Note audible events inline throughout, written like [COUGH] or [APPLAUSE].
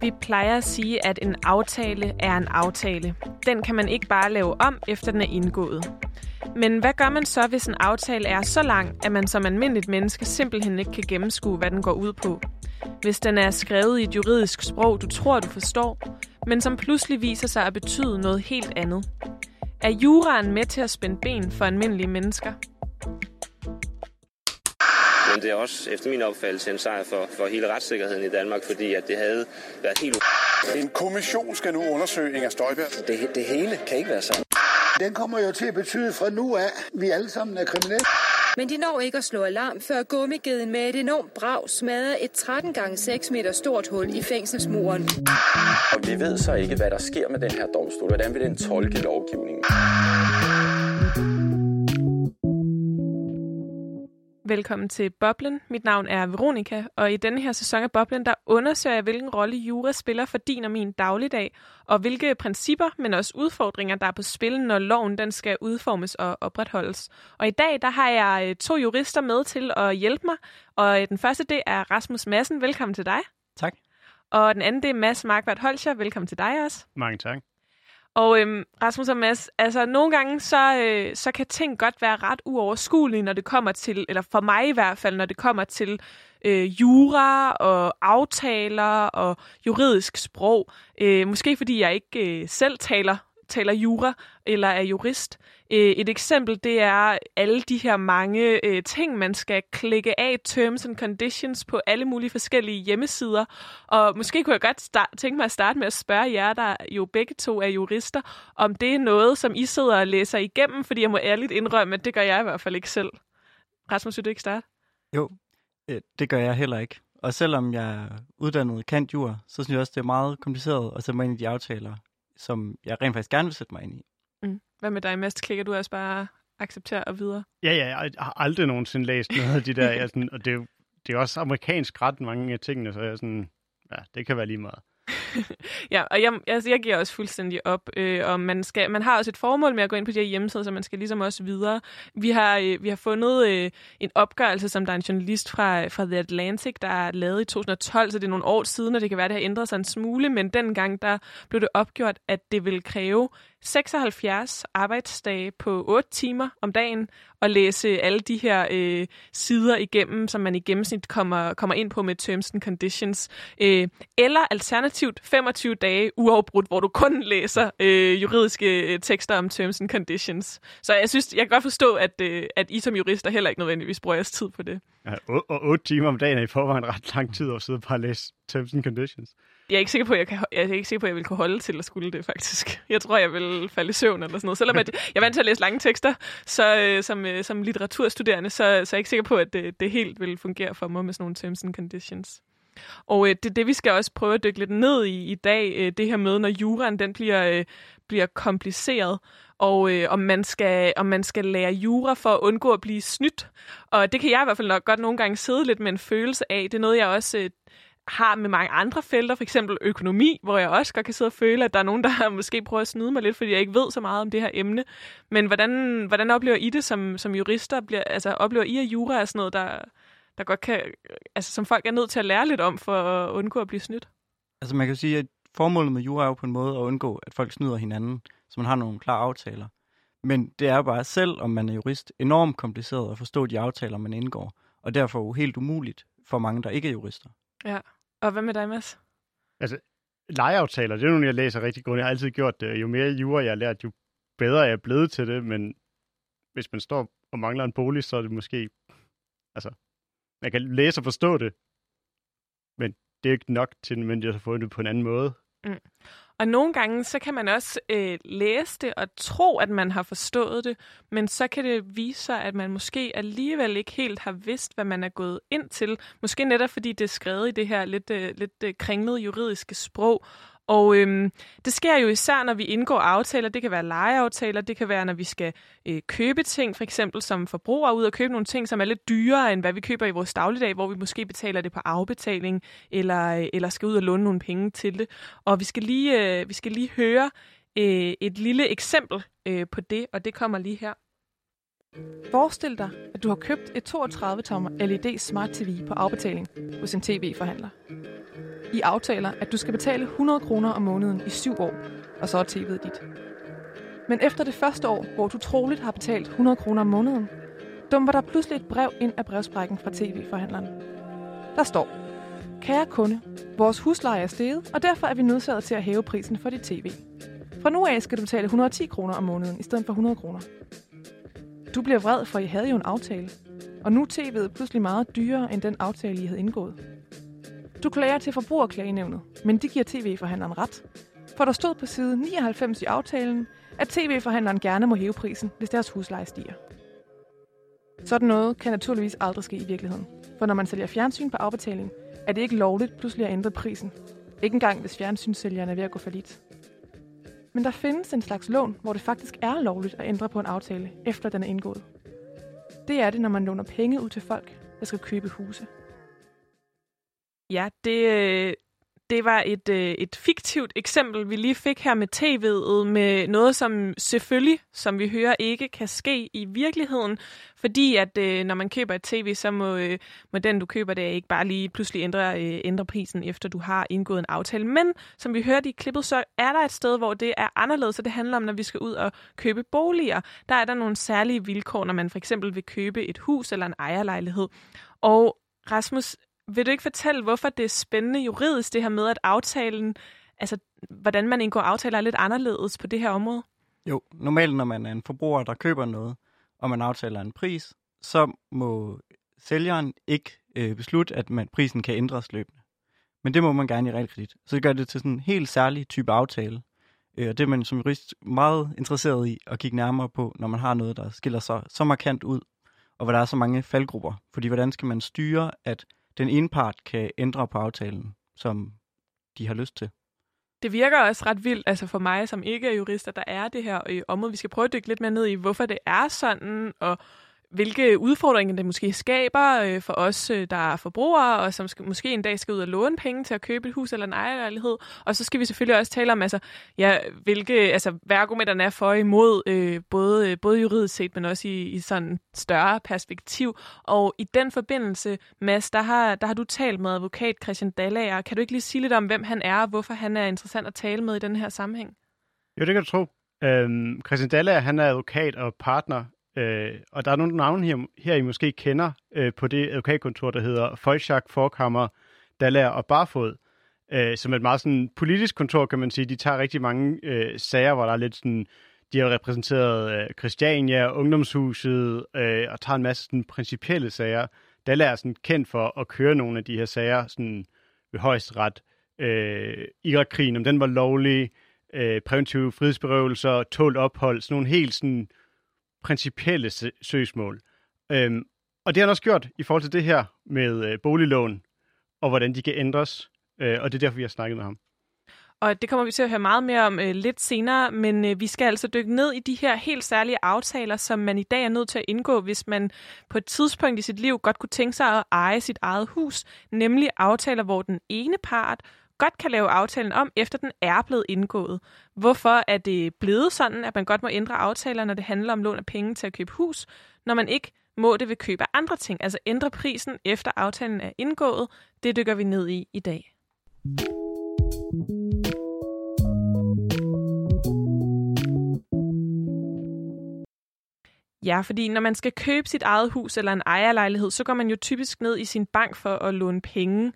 Vi plejer at sige, at en aftale er en aftale. Den kan man ikke bare lave om, efter den er indgået. Men hvad gør man så, hvis en aftale er så lang, at man som almindeligt menneske simpelthen ikke kan gennemskue, hvad den går ud på? Hvis den er skrevet i et juridisk sprog, du tror, du forstår, men som pludselig viser sig at betyde noget helt andet. Er juraen med til at spænde ben for almindelige mennesker? Men det er også efter min opfattelse en sejr for, for hele retssikkerheden i Danmark, fordi at det havde været helt En kommission skal nu undersøge Inger Støjberg. Det, det hele kan ikke være sandt. Den kommer jo til at betyde fra nu af, at vi alle sammen er kriminelle. Men de når ikke at slå alarm, før gummigeden med et enormt brag smadrer et 13 gange 6 meter stort hul i fængselsmuren. Og vi ved så ikke, hvad der sker med den her domstol. Hvordan vil den tolke lovgivningen? Velkommen til Boblen. Mit navn er Veronika, og i denne her sæson af Boblen, der undersøger jeg, hvilken rolle jura spiller for din og min dagligdag, og hvilke principper, men også udfordringer, der er på spil, når loven den skal udformes og opretholdes. Og i dag, der har jeg øh, to jurister med til at hjælpe mig, og øh, den første, det er Rasmus Madsen. Velkommen til dig. Tak. Og den anden, det er Mads Markvart Holscher. Velkommen til dig også. Mange tak. Og øhm, Rasmus og Mads, altså nogle gange, så, øh, så kan ting godt være ret uoverskuelige, når det kommer til, eller for mig i hvert fald, når det kommer til øh, jura og aftaler og juridisk sprog. Øh, måske fordi jeg ikke øh, selv taler taler jura eller er jurist. Øh, et eksempel, det er alle de her mange øh, ting, man skal klikke af, terms and conditions, på alle mulige forskellige hjemmesider. Og måske kunne jeg godt start, tænke mig at starte med at spørge jer, der jo begge to er jurister, om det er noget, som I sidder og læser igennem, fordi jeg må ærligt indrømme, at det gør jeg i hvert fald ikke selv. Rasmus, vil du ikke starte? Jo, øh, det gør jeg heller ikke. Og selvom jeg er uddannet kant jur, så synes jeg også, det er meget kompliceret at sætte mig ind i de aftaler, som jeg rent faktisk gerne vil sætte mig ind i. Mm. Hvad med dig, Mads? Klikker du også bare acceptere og videre? Ja, ja, jeg har aldrig nogensinde læst noget af de der, [LAUGHS] jeg sådan, og det er, jo, det er også amerikansk ret, mange af tingene, så jeg sådan, ja, det kan være lige meget. [LAUGHS] ja, og jeg, altså, jeg giver også fuldstændig op, øh, og man, skal, man har også et formål med at gå ind på de her hjemmesider, så man skal ligesom også videre. Vi har, øh, vi har fundet øh, en opgørelse, som der er en journalist fra, fra The Atlantic, der er lavet i 2012, så det er nogle år siden, og det kan være, det har ændret sig en smule, men dengang der blev det opgjort, at det vil kræve 76 arbejdsdage på 8 timer om dagen og læse alle de her øh, sider igennem, som man i gennemsnit kommer, kommer ind på med terms and conditions. Øh, eller alternativt 25 dage uafbrudt, hvor du kun læser øh, juridiske øh, tekster om terms and conditions. Så jeg synes, jeg kan godt forstå, at, øh, at I som jurister heller ikke nødvendigvis bruger jeres tid på det. Ja, og, 8 timer om dagen er i forvejen ret lang tid at sidde bare læse terms and conditions jeg er ikke sikker på, at jeg, kan, jeg er ikke sikker på, at jeg vil kunne holde til at skulle det, faktisk. [LAUGHS] Jeg tror, jeg vil falde i søvn eller sådan noget. Selvom at jeg er vant til at læse lange tekster så, øh, som, øh, som litteraturstuderende, så, så er jeg ikke sikker på, at det, det helt vil fungere for mig med sådan nogle terms and conditions. Og øh, det det, vi skal også prøve at dykke lidt ned i i dag, øh, det her med, når juraen den bliver, øh, bliver kompliceret, og øh, om, man skal, om man skal lære jura for at undgå at blive snydt. Og det kan jeg i hvert fald nok godt nogle gange sidde lidt med en følelse af. Det er noget, jeg også øh, har med mange andre felter, for eksempel økonomi, hvor jeg også godt kan sidde og føle, at der er nogen, der [LAUGHS] måske prøver at snyde mig lidt, fordi jeg ikke ved så meget om det her emne. Men hvordan, hvordan oplever I det som, som jurister? Bliver, altså, oplever I, at jura er sådan noget, der, der godt kan, altså, som folk er nødt til at lære lidt om for at undgå at blive snydt? Altså man kan sige, at formålet med jura er jo på en måde at undgå, at folk snyder hinanden, så man har nogle klare aftaler. Men det er bare selv, om man er jurist, enormt kompliceret at forstå de aftaler, man indgår, og derfor jo helt umuligt for mange, der ikke er jurister. Ja. Og hvad med dig, Mads? Altså, legeaftaler, det er nogle, jeg læser rigtig godt. Jeg har altid gjort det. Jo mere jura jeg har lært, jo bedre er jeg blevet til det. Men hvis man står og mangler en bolig, så er det måske... Altså, man kan læse og forstå det, men det er ikke nok til, at man har fået det på en anden måde. Mm. Og nogle gange, så kan man også øh, læse det og tro, at man har forstået det, men så kan det vise sig, at man måske alligevel ikke helt har vidst, hvad man er gået ind til. Måske netop fordi det er skrevet i det her lidt, øh, lidt øh, kringlede juridiske sprog, og øhm, det sker jo især, når vi indgår aftaler. Det kan være lejeaftaler, det kan være, når vi skal øh, købe ting, for eksempel som forbrugere ud og købe nogle ting, som er lidt dyrere, end hvad vi køber i vores dagligdag, hvor vi måske betaler det på afbetaling, eller, øh, eller skal ud og låne nogle penge til det. Og vi skal lige, øh, vi skal lige høre øh, et lille eksempel øh, på det, og det kommer lige her. Forestil dig, at du har købt et 32-tommer LED Smart TV på afbetaling hos en tv-forhandler. I aftaler, at du skal betale 100 kroner om måneden i syv år, og så er tv'et dit. Men efter det første år, hvor du troligt har betalt 100 kroner om måneden, dumper der pludselig et brev ind af brevsprækken fra tv-forhandleren. Der står, Kære kunde, vores husleje er steget, og derfor er vi nødsaget til at hæve prisen for dit tv. Fra nu af skal du betale 110 kroner om måneden i stedet for 100 kroner. Du bliver vred, for I havde jo en aftale, og nu er tv'et pludselig meget dyrere end den aftale, I havde indgået. Du klager til forbrugerklagenævnet, men de giver tv-forhandleren ret. For der stod på side 99 i aftalen, at tv-forhandleren gerne må hæve prisen, hvis deres husleje stiger. Sådan noget kan naturligvis aldrig ske i virkeligheden. For når man sælger fjernsyn på afbetaling, er det ikke lovligt pludselig at ændre prisen. Ikke engang, hvis fjernsynssælgeren er ved at gå for lidt. Men der findes en slags lån, hvor det faktisk er lovligt at ændre på en aftale, efter den er indgået. Det er det, når man låner penge ud til folk, der skal købe huse. Ja, det, øh, det var et, øh, et fiktivt eksempel, vi lige fik her med tv'et, med noget, som selvfølgelig, som vi hører, ikke kan ske i virkeligheden, fordi at øh, når man køber et tv, så må, øh, må den, du køber det, ikke bare lige pludselig ændre, øh, ændre prisen, efter du har indgået en aftale. Men som vi hørte i klippet, så er der et sted, hvor det er anderledes, så det handler om, når vi skal ud og købe boliger. Der er der nogle særlige vilkår, når man for eksempel vil købe et hus eller en ejerlejlighed. Og Rasmus, vil du ikke fortælle, hvorfor det er spændende juridisk, det her med, at aftalen, altså hvordan man indgår aftaler, er lidt anderledes på det her område? Jo, normalt når man er en forbruger, der køber noget, og man aftaler en pris, så må sælgeren ikke øh, beslutte, at man, prisen kan ændres løbende. Men det må man gerne i realkredit. Så det gør det til sådan en helt særlig type aftale. Øh, og det er man som jurist meget interesseret i at kigge nærmere på, når man har noget, der skiller sig så markant ud, og hvor der er så mange faldgrupper. Fordi hvordan skal man styre, at den ene part kan ændre på aftalen, som de har lyst til. Det virker også ret vildt, altså for mig, som ikke er jurist, at der er det her øh, område. Vi skal prøve at dykke lidt mere ned i, hvorfor det er sådan, og hvilke udfordringer det måske skaber øh, for os, øh, der er forbrugere, og som skal, måske en dag skal ud og låne penge til at købe et hus eller en ejerlejlighed. Og så skal vi selvfølgelig også tale om, altså, ja, hvilke, altså, hvad argumenterne er for og imod, øh, både, øh, både juridisk set, men også i, i sådan større perspektiv. Og i den forbindelse, Mads, der har, der har du talt med advokat Christian Dallager. Kan du ikke lige sige lidt om, hvem han er, og hvorfor han er interessant at tale med i den her sammenhæng? Jo, det kan du tro. Øhm, Christian Dallager, han er advokat og partner Øh, og der er nogle navne her, her I måske kender øh, på det advokatkontor, der hedder Folchak, Forkammer, Dallager og Barfod, øh, som er et meget sådan politisk kontor, kan man sige. De tager rigtig mange øh, sager, hvor der er lidt sådan, de har repræsenteret øh, Christiania, Ungdomshuset, øh, og tager en masse sådan principielle sager. Dallager er sådan kendt for at køre nogle af de her sager sådan ved højesteret. Øh, Irakkrigen, om den var lovlig, øh, præventive frihedsberøvelser, tålt ophold, sådan nogle helt sådan principielle søgsmål. Øhm, og det har han også gjort i forhold til det her med øh, boliglån, og hvordan de kan ændres, øh, og det er derfor, vi har snakket med ham. Og det kommer vi til at høre meget mere om øh, lidt senere, men øh, vi skal altså dykke ned i de her helt særlige aftaler, som man i dag er nødt til at indgå, hvis man på et tidspunkt i sit liv godt kunne tænke sig at eje sit eget hus, nemlig aftaler, hvor den ene part godt kan lave aftalen om, efter den er blevet indgået. Hvorfor er det blevet sådan, at man godt må ændre aftaler, når det handler om lån af penge til at købe hus, når man ikke må det ved køb af andre ting, altså ændre prisen efter aftalen er indgået. Det dykker vi ned i i dag. Ja, fordi når man skal købe sit eget hus eller en ejerlejlighed, så går man jo typisk ned i sin bank for at låne penge.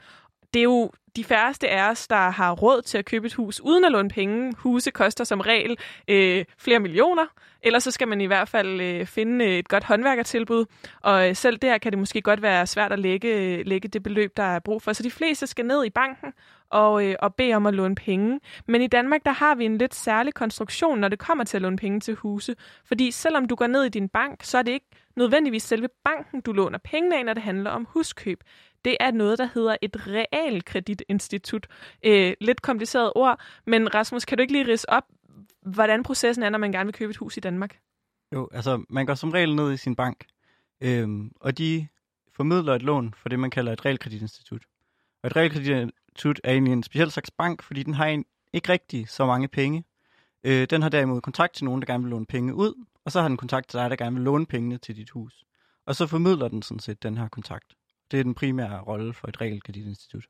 Det er jo de færreste af os, der har råd til at købe et hus uden at låne penge. Huse koster som regel øh, flere millioner, ellers så skal man i hvert fald øh, finde øh, et godt håndværkertilbud. Og øh, selv der kan det måske godt være svært at lægge, øh, lægge det beløb, der er brug for. Så de fleste skal ned i banken og, øh, og bede om at låne penge. Men i Danmark, der har vi en lidt særlig konstruktion, når det kommer til at låne penge til huse. Fordi selvom du går ned i din bank, så er det ikke nødvendigvis selve banken, du låner pengene af, når det handler om huskøb det er noget, der hedder et realkreditinstitut. Øh, lidt kompliceret ord, men Rasmus, kan du ikke lige rise op, hvordan processen er, når man gerne vil købe et hus i Danmark? Jo, altså man går som regel ned i sin bank, øhm, og de formidler et lån for det, man kalder et realkreditinstitut. Og et Institut er egentlig en speciel slags bank, fordi den har en, ikke rigtig så mange penge. Øh, den har derimod kontakt til nogen, der gerne vil låne penge ud, og så har den kontakt til dig, der gerne vil låne pengene til dit hus. Og så formidler den sådan set den her kontakt. Det er den primære rolle for et realkreditinstitut.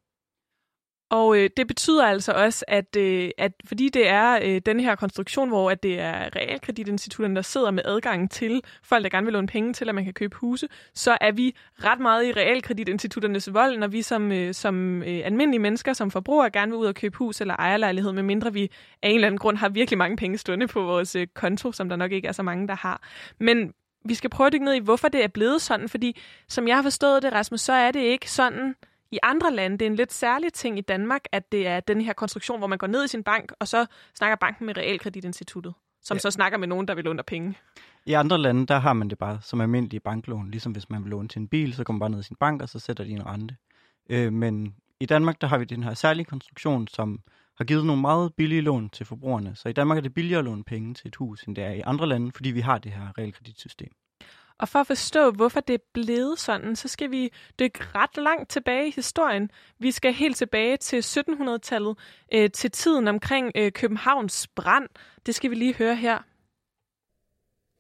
Og øh, det betyder altså også, at, øh, at fordi det er øh, den her konstruktion, hvor at det er realkreditinstitutterne, der sidder med adgangen til folk, der gerne vil låne penge til, at man kan købe huse, så er vi ret meget i realkreditinstitutternes vold, når vi som, øh, som øh, almindelige mennesker, som forbrugere, gerne vil ud og købe hus eller ejerlejlighed, medmindre vi af en eller anden grund har virkelig mange penge stående på vores øh, konto, som der nok ikke er så mange, der har. Men vi skal prøve at dykke ned i, hvorfor det er blevet sådan, fordi som jeg har forstået det, Rasmus, så er det ikke sådan, i andre lande. Det er en lidt særlig ting i Danmark, at det er den her konstruktion, hvor man går ned i sin bank, og så snakker banken med Realkreditinstituttet, som ja. så snakker med nogen, der vil låne penge. I andre lande, der har man det bare som almindelige banklån. Ligesom hvis man vil låne til en bil, så kommer man bare ned i sin bank, og så sætter de en rente. Øh, men i Danmark, der har vi den her særlige konstruktion, som har givet nogle meget billige lån til forbrugerne. Så i Danmark er det billigere at låne penge til et hus, end det er i andre lande, fordi vi har det her realkreditsystem. Og for at forstå, hvorfor det er blevet sådan, så skal vi dykke ret langt tilbage i historien. Vi skal helt tilbage til 1700-tallet, øh, til tiden omkring øh, Københavns brand. Det skal vi lige høre her.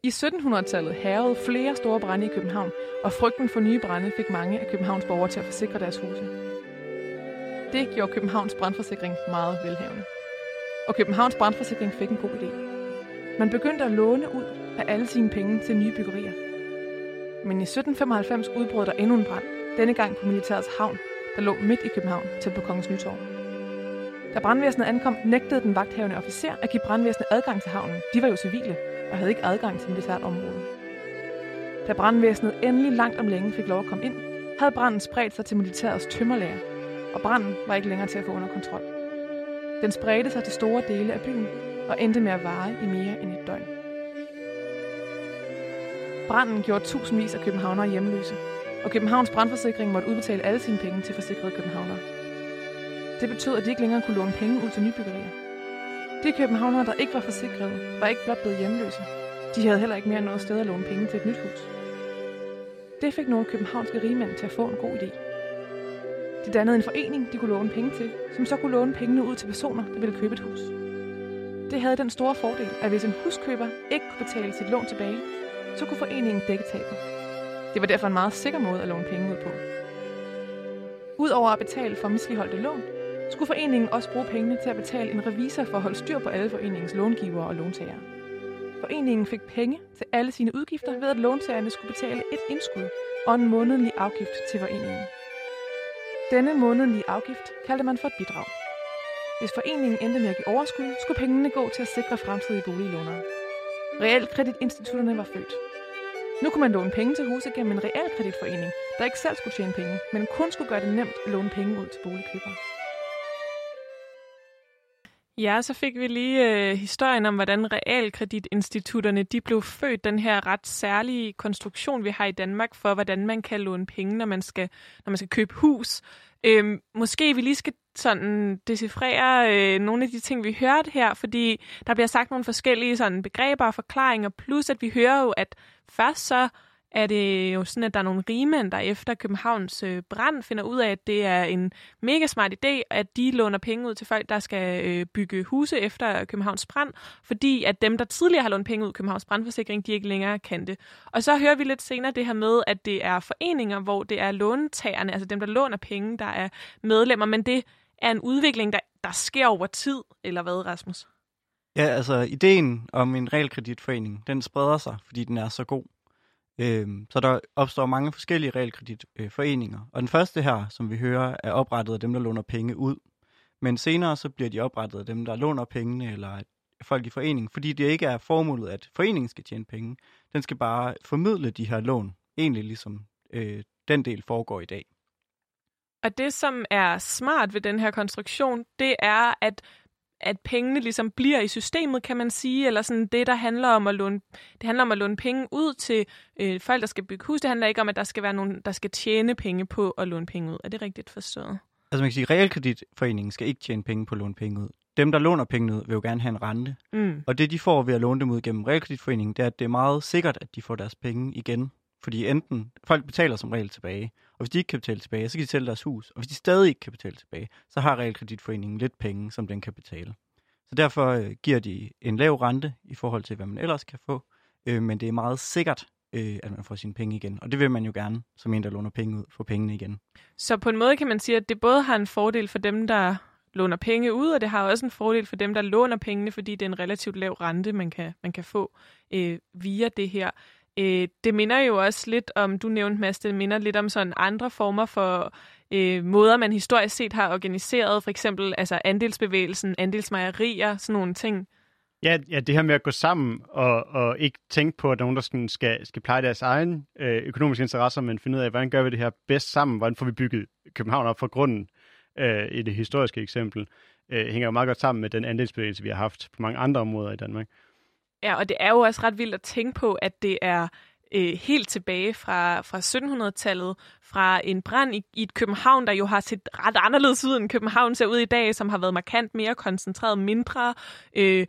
I 1700-tallet herrede flere store brænde i København, og frygten for nye brænde fik mange af Københavns borgere til at forsikre deres huse. Det gjorde Københavns brandforsikring meget velhavende. Og Københavns brandforsikring fik en god idé. Man begyndte at låne ud af alle sine penge til nye byggerier. Men i 1795 udbrød der endnu en brand, denne gang på militærets havn, der lå midt i København, til på Kongens Nytorv. Da brandvæsenet ankom, nægtede den vagthavende officer at give brandvæsenet adgang til havnen. De var jo civile og havde ikke adgang til militært område. Da brandvæsenet endelig langt om længe fik lov at komme ind, havde branden spredt sig til militærets tømmerlager, og branden var ikke længere til at få under kontrol. Den spredte sig til store dele af byen og endte med at vare i mere end et døgn. Branden gjorde tusindvis af københavnere hjemløse, og Københavns brandforsikring måtte udbetale alle sine penge til forsikrede københavnere. Det betød, at de ikke længere kunne låne penge ud til nybyggerier. De københavnere, der ikke var forsikrede, var ikke blot blevet hjemløse. De havde heller ikke mere noget sted at låne penge til et nyt hus. Det fik nogle københavnske rigmænd til at få en god idé. De dannede en forening, de kunne låne penge til, som så kunne låne pengene ud til personer, der ville købe et hus. Det havde den store fordel, at hvis en huskøber ikke kunne betale sit lån tilbage, så kunne foreningen dække tabet. Det var derfor en meget sikker måde at låne penge ud på. Udover at betale for misligeholdte lån, skulle foreningen også bruge pengene til at betale en revisor for at holde styr på alle foreningens långivere og låntagere. Foreningen fik penge til alle sine udgifter ved, at låntagerne skulle betale et indskud og en månedlig afgift til foreningen. Denne månedlige afgift kaldte man for et bidrag. Hvis foreningen endte med at give overskud, skulle pengene gå til at sikre fremtidige boliglånere. Realkreditinstitutterne var født. Nu kunne man låne penge til huset gennem en realkreditforening, der ikke selv skulle tjene penge, men kun skulle gøre det nemt at låne penge ud til boligkøbere. Ja, så fik vi lige øh, historien om, hvordan realkreditinstitutterne de blev født. Den her ret særlige konstruktion, vi har i Danmark for, hvordan man kan låne penge, når man skal, når man skal købe hus. Øhm, måske vi lige skal sådan decifrere øh, nogle af de ting, vi hørte her, fordi der bliver sagt nogle forskellige sådan begreber og forklaringer, plus at vi hører jo, at først så er det jo sådan, at der er nogle rigmænd, der efter Københavns øh, brand finder ud af, at det er en mega smart idé, at de låner penge ud til folk, der skal øh, bygge huse efter Københavns brand, fordi at dem, der tidligere har lånt penge ud Københavns brandforsikring, de ikke længere kan det. Og så hører vi lidt senere det her med, at det er foreninger, hvor det er låntagerne, altså dem, der låner penge, der er medlemmer, men det er en udvikling, der, der sker over tid, eller hvad, Rasmus? Ja, altså ideen om en realkreditforening, den spreder sig, fordi den er så god. Øhm, så der opstår mange forskellige realkreditforeninger. Og den første her, som vi hører, er oprettet af dem, der låner penge ud. Men senere så bliver de oprettet af dem, der låner pengene, eller folk i foreningen, fordi det ikke er formålet, at foreningen skal tjene penge. Den skal bare formidle de her lån, egentlig ligesom øh, den del foregår i dag. Og det, som er smart ved den her konstruktion, det er, at at pengene ligesom bliver i systemet, kan man sige, eller sådan det, der handler om at låne, det handler om at låne penge ud til øh, folk, der skal bygge hus. Det handler ikke om, at der skal være nogen, der skal tjene penge på at låne penge ud. Er det rigtigt forstået? Altså man kan sige, at realkreditforeningen skal ikke tjene penge på at låne penge ud. Dem, der låner penge ud, vil jo gerne have en rente. Mm. Og det, de får ved at låne dem ud gennem realkreditforeningen, det er, at det er meget sikkert, at de får deres penge igen. Fordi enten, folk betaler som regel tilbage, og hvis de ikke kan betale tilbage, så kan de sælge deres hus. Og hvis de stadig ikke kan betale tilbage, så har realkreditforeningen lidt penge, som den kan betale. Så derfor øh, giver de en lav rente i forhold til, hvad man ellers kan få, øh, men det er meget sikkert, øh, at man får sine penge igen. Og det vil man jo gerne, som en, der låner penge ud, få pengene igen. Så på en måde kan man sige, at det både har en fordel for dem, der låner penge ud, og det har også en fordel for dem, der låner pengene, fordi det er en relativt lav rente, man kan, man kan få øh, via det her. Øh, det minder jo også lidt om, du nævnte Mads, det minder lidt om sådan andre former for øh, måder, man historisk set har organiseret, for eksempel altså andelsbevægelsen, andelsmejerier, sådan nogle ting. Ja, ja, det her med at gå sammen og, og ikke tænke på, at nogen, der skal, skal, skal pleje deres egen øh, økonomiske interesser, men finde ud af, hvordan gør vi det her bedst sammen? Hvordan får vi bygget København op fra grunden øh, i det historiske eksempel? Øh, hænger jo meget godt sammen med den andelsbevægelse, vi har haft på mange andre områder i Danmark. Ja, og det er jo også ret vildt at tænke på, at det er øh, helt tilbage fra, fra 1700-tallet, fra en brand i, i et København, der jo har set ret anderledes ud, end København ser ud i dag, som har været markant mere koncentreret, mindre, øh,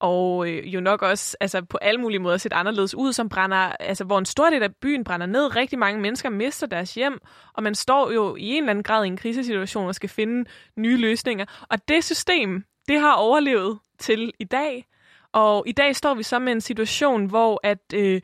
og øh, jo nok også altså, på alle mulige måder set anderledes ud, som brænder, altså, hvor en stor del af byen brænder ned. Rigtig mange mennesker mister deres hjem, og man står jo i en eller anden grad i en krisesituation og skal finde nye løsninger. Og det system, det har overlevet til i dag. Og i dag står vi så med en situation, hvor at øh,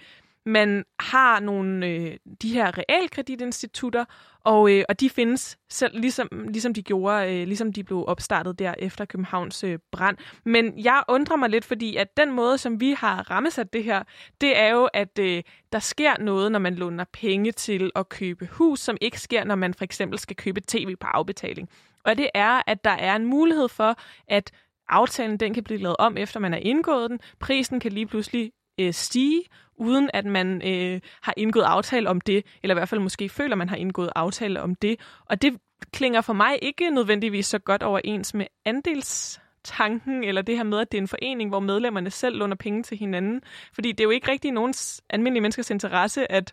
man har nogle øh, de her realkreditinstitutter, og, øh, og de findes selv, ligesom, ligesom de gjorde, øh, ligesom de blev opstartet der efter Københavns øh, brand. Men jeg undrer mig lidt, fordi at den måde, som vi har rammesat det her, det er jo, at øh, der sker noget, når man låner penge til at købe hus, som ikke sker, når man for eksempel skal købe tv på afbetaling. Og det er, at der er en mulighed for, at aftalen den kan blive lavet om, efter man har indgået den. Prisen kan lige pludselig øh, stige, uden at man øh, har indgået aftale om det, eller i hvert fald måske føler, man har indgået aftale om det. Og det klinger for mig ikke nødvendigvis så godt overens med andelstanken, eller det her med, at det er en forening, hvor medlemmerne selv låner penge til hinanden. Fordi det er jo ikke rigtig nogens almindelige menneskers interesse, at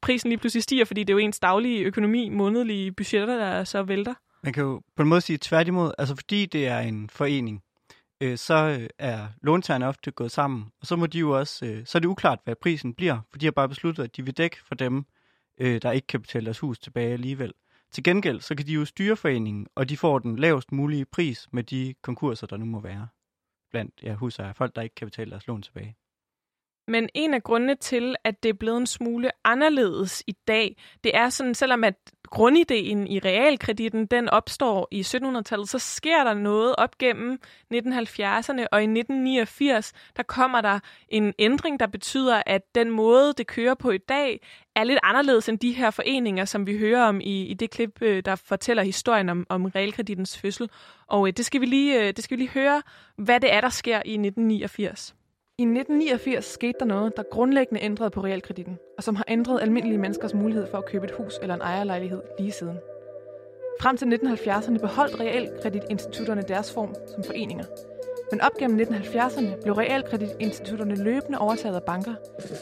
prisen lige pludselig stiger, fordi det er jo ens daglige økonomi, månedlige budgetter, der så vælter. Man kan jo på en måde sige tværtimod, altså fordi det er en forening, øh, så øh, er låntagerne ofte gået sammen, og så må de jo også, øh, så er det uklart, hvad prisen bliver, for de har bare besluttet, at de vil dække for dem, øh, der ikke kan betale deres hus tilbage alligevel. Til gengæld, så kan de jo styre foreningen, og de får den lavest mulige pris med de konkurser, der nu må være blandt ja, husejere, folk, der ikke kan betale deres lån tilbage. Men en af grundene til, at det er blevet en smule anderledes i dag, det er sådan, selvom at grundideen i realkreditten, den opstår i 1700-tallet, så sker der noget op gennem 1970'erne, og i 1989, der kommer der en ændring, der betyder, at den måde, det kører på i dag, er lidt anderledes end de her foreninger, som vi hører om i, i det klip, øh, der fortæller historien om, om realkredittens fødsel. Og øh, det skal, vi lige, øh, det skal vi lige høre, hvad det er, der sker i 1989. I 1989 skete der noget, der grundlæggende ændrede på realkreditten, og som har ændret almindelige menneskers mulighed for at købe et hus eller en ejerlejlighed lige siden. Frem til 1970'erne beholdt realkreditinstitutterne deres form som foreninger. Men op gennem 1970'erne blev realkreditinstitutterne løbende overtaget af banker,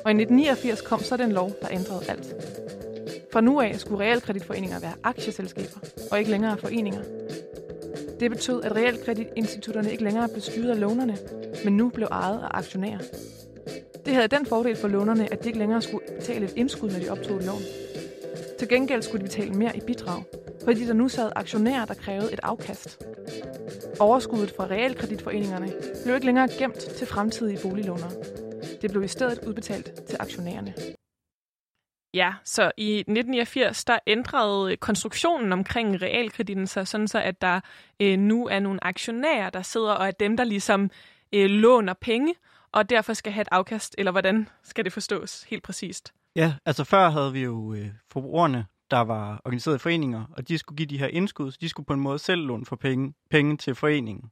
og i 1989 kom så den lov, der ændrede alt. Fra nu af skulle realkreditforeninger være aktieselskaber, og ikke længere foreninger. Det betød, at realkreditinstitutterne ikke længere blev styret af lånerne, men nu blev ejet af aktionærer. Det havde den fordel for lånerne, at de ikke længere skulle betale et indskud, når de optog et lån. Til gengæld skulle de betale mere i bidrag, fordi der nu sad aktionærer, der krævede et afkast. Overskuddet fra realkreditforeningerne blev ikke længere gemt til fremtidige boliglånere. Det blev i stedet udbetalt til aktionærerne. Ja, så i 1989, der ændrede konstruktionen omkring realkreditten sig, sådan så at der øh, nu er nogle aktionærer, der sidder og er dem, der ligesom øh, låner penge, og derfor skal have et afkast, eller hvordan skal det forstås helt præcist? Ja, altså før havde vi jo øh, forbrugerne, der var organiseret i foreninger, og de skulle give de her indskud, så de skulle på en måde selv låne for penge, penge til foreningen.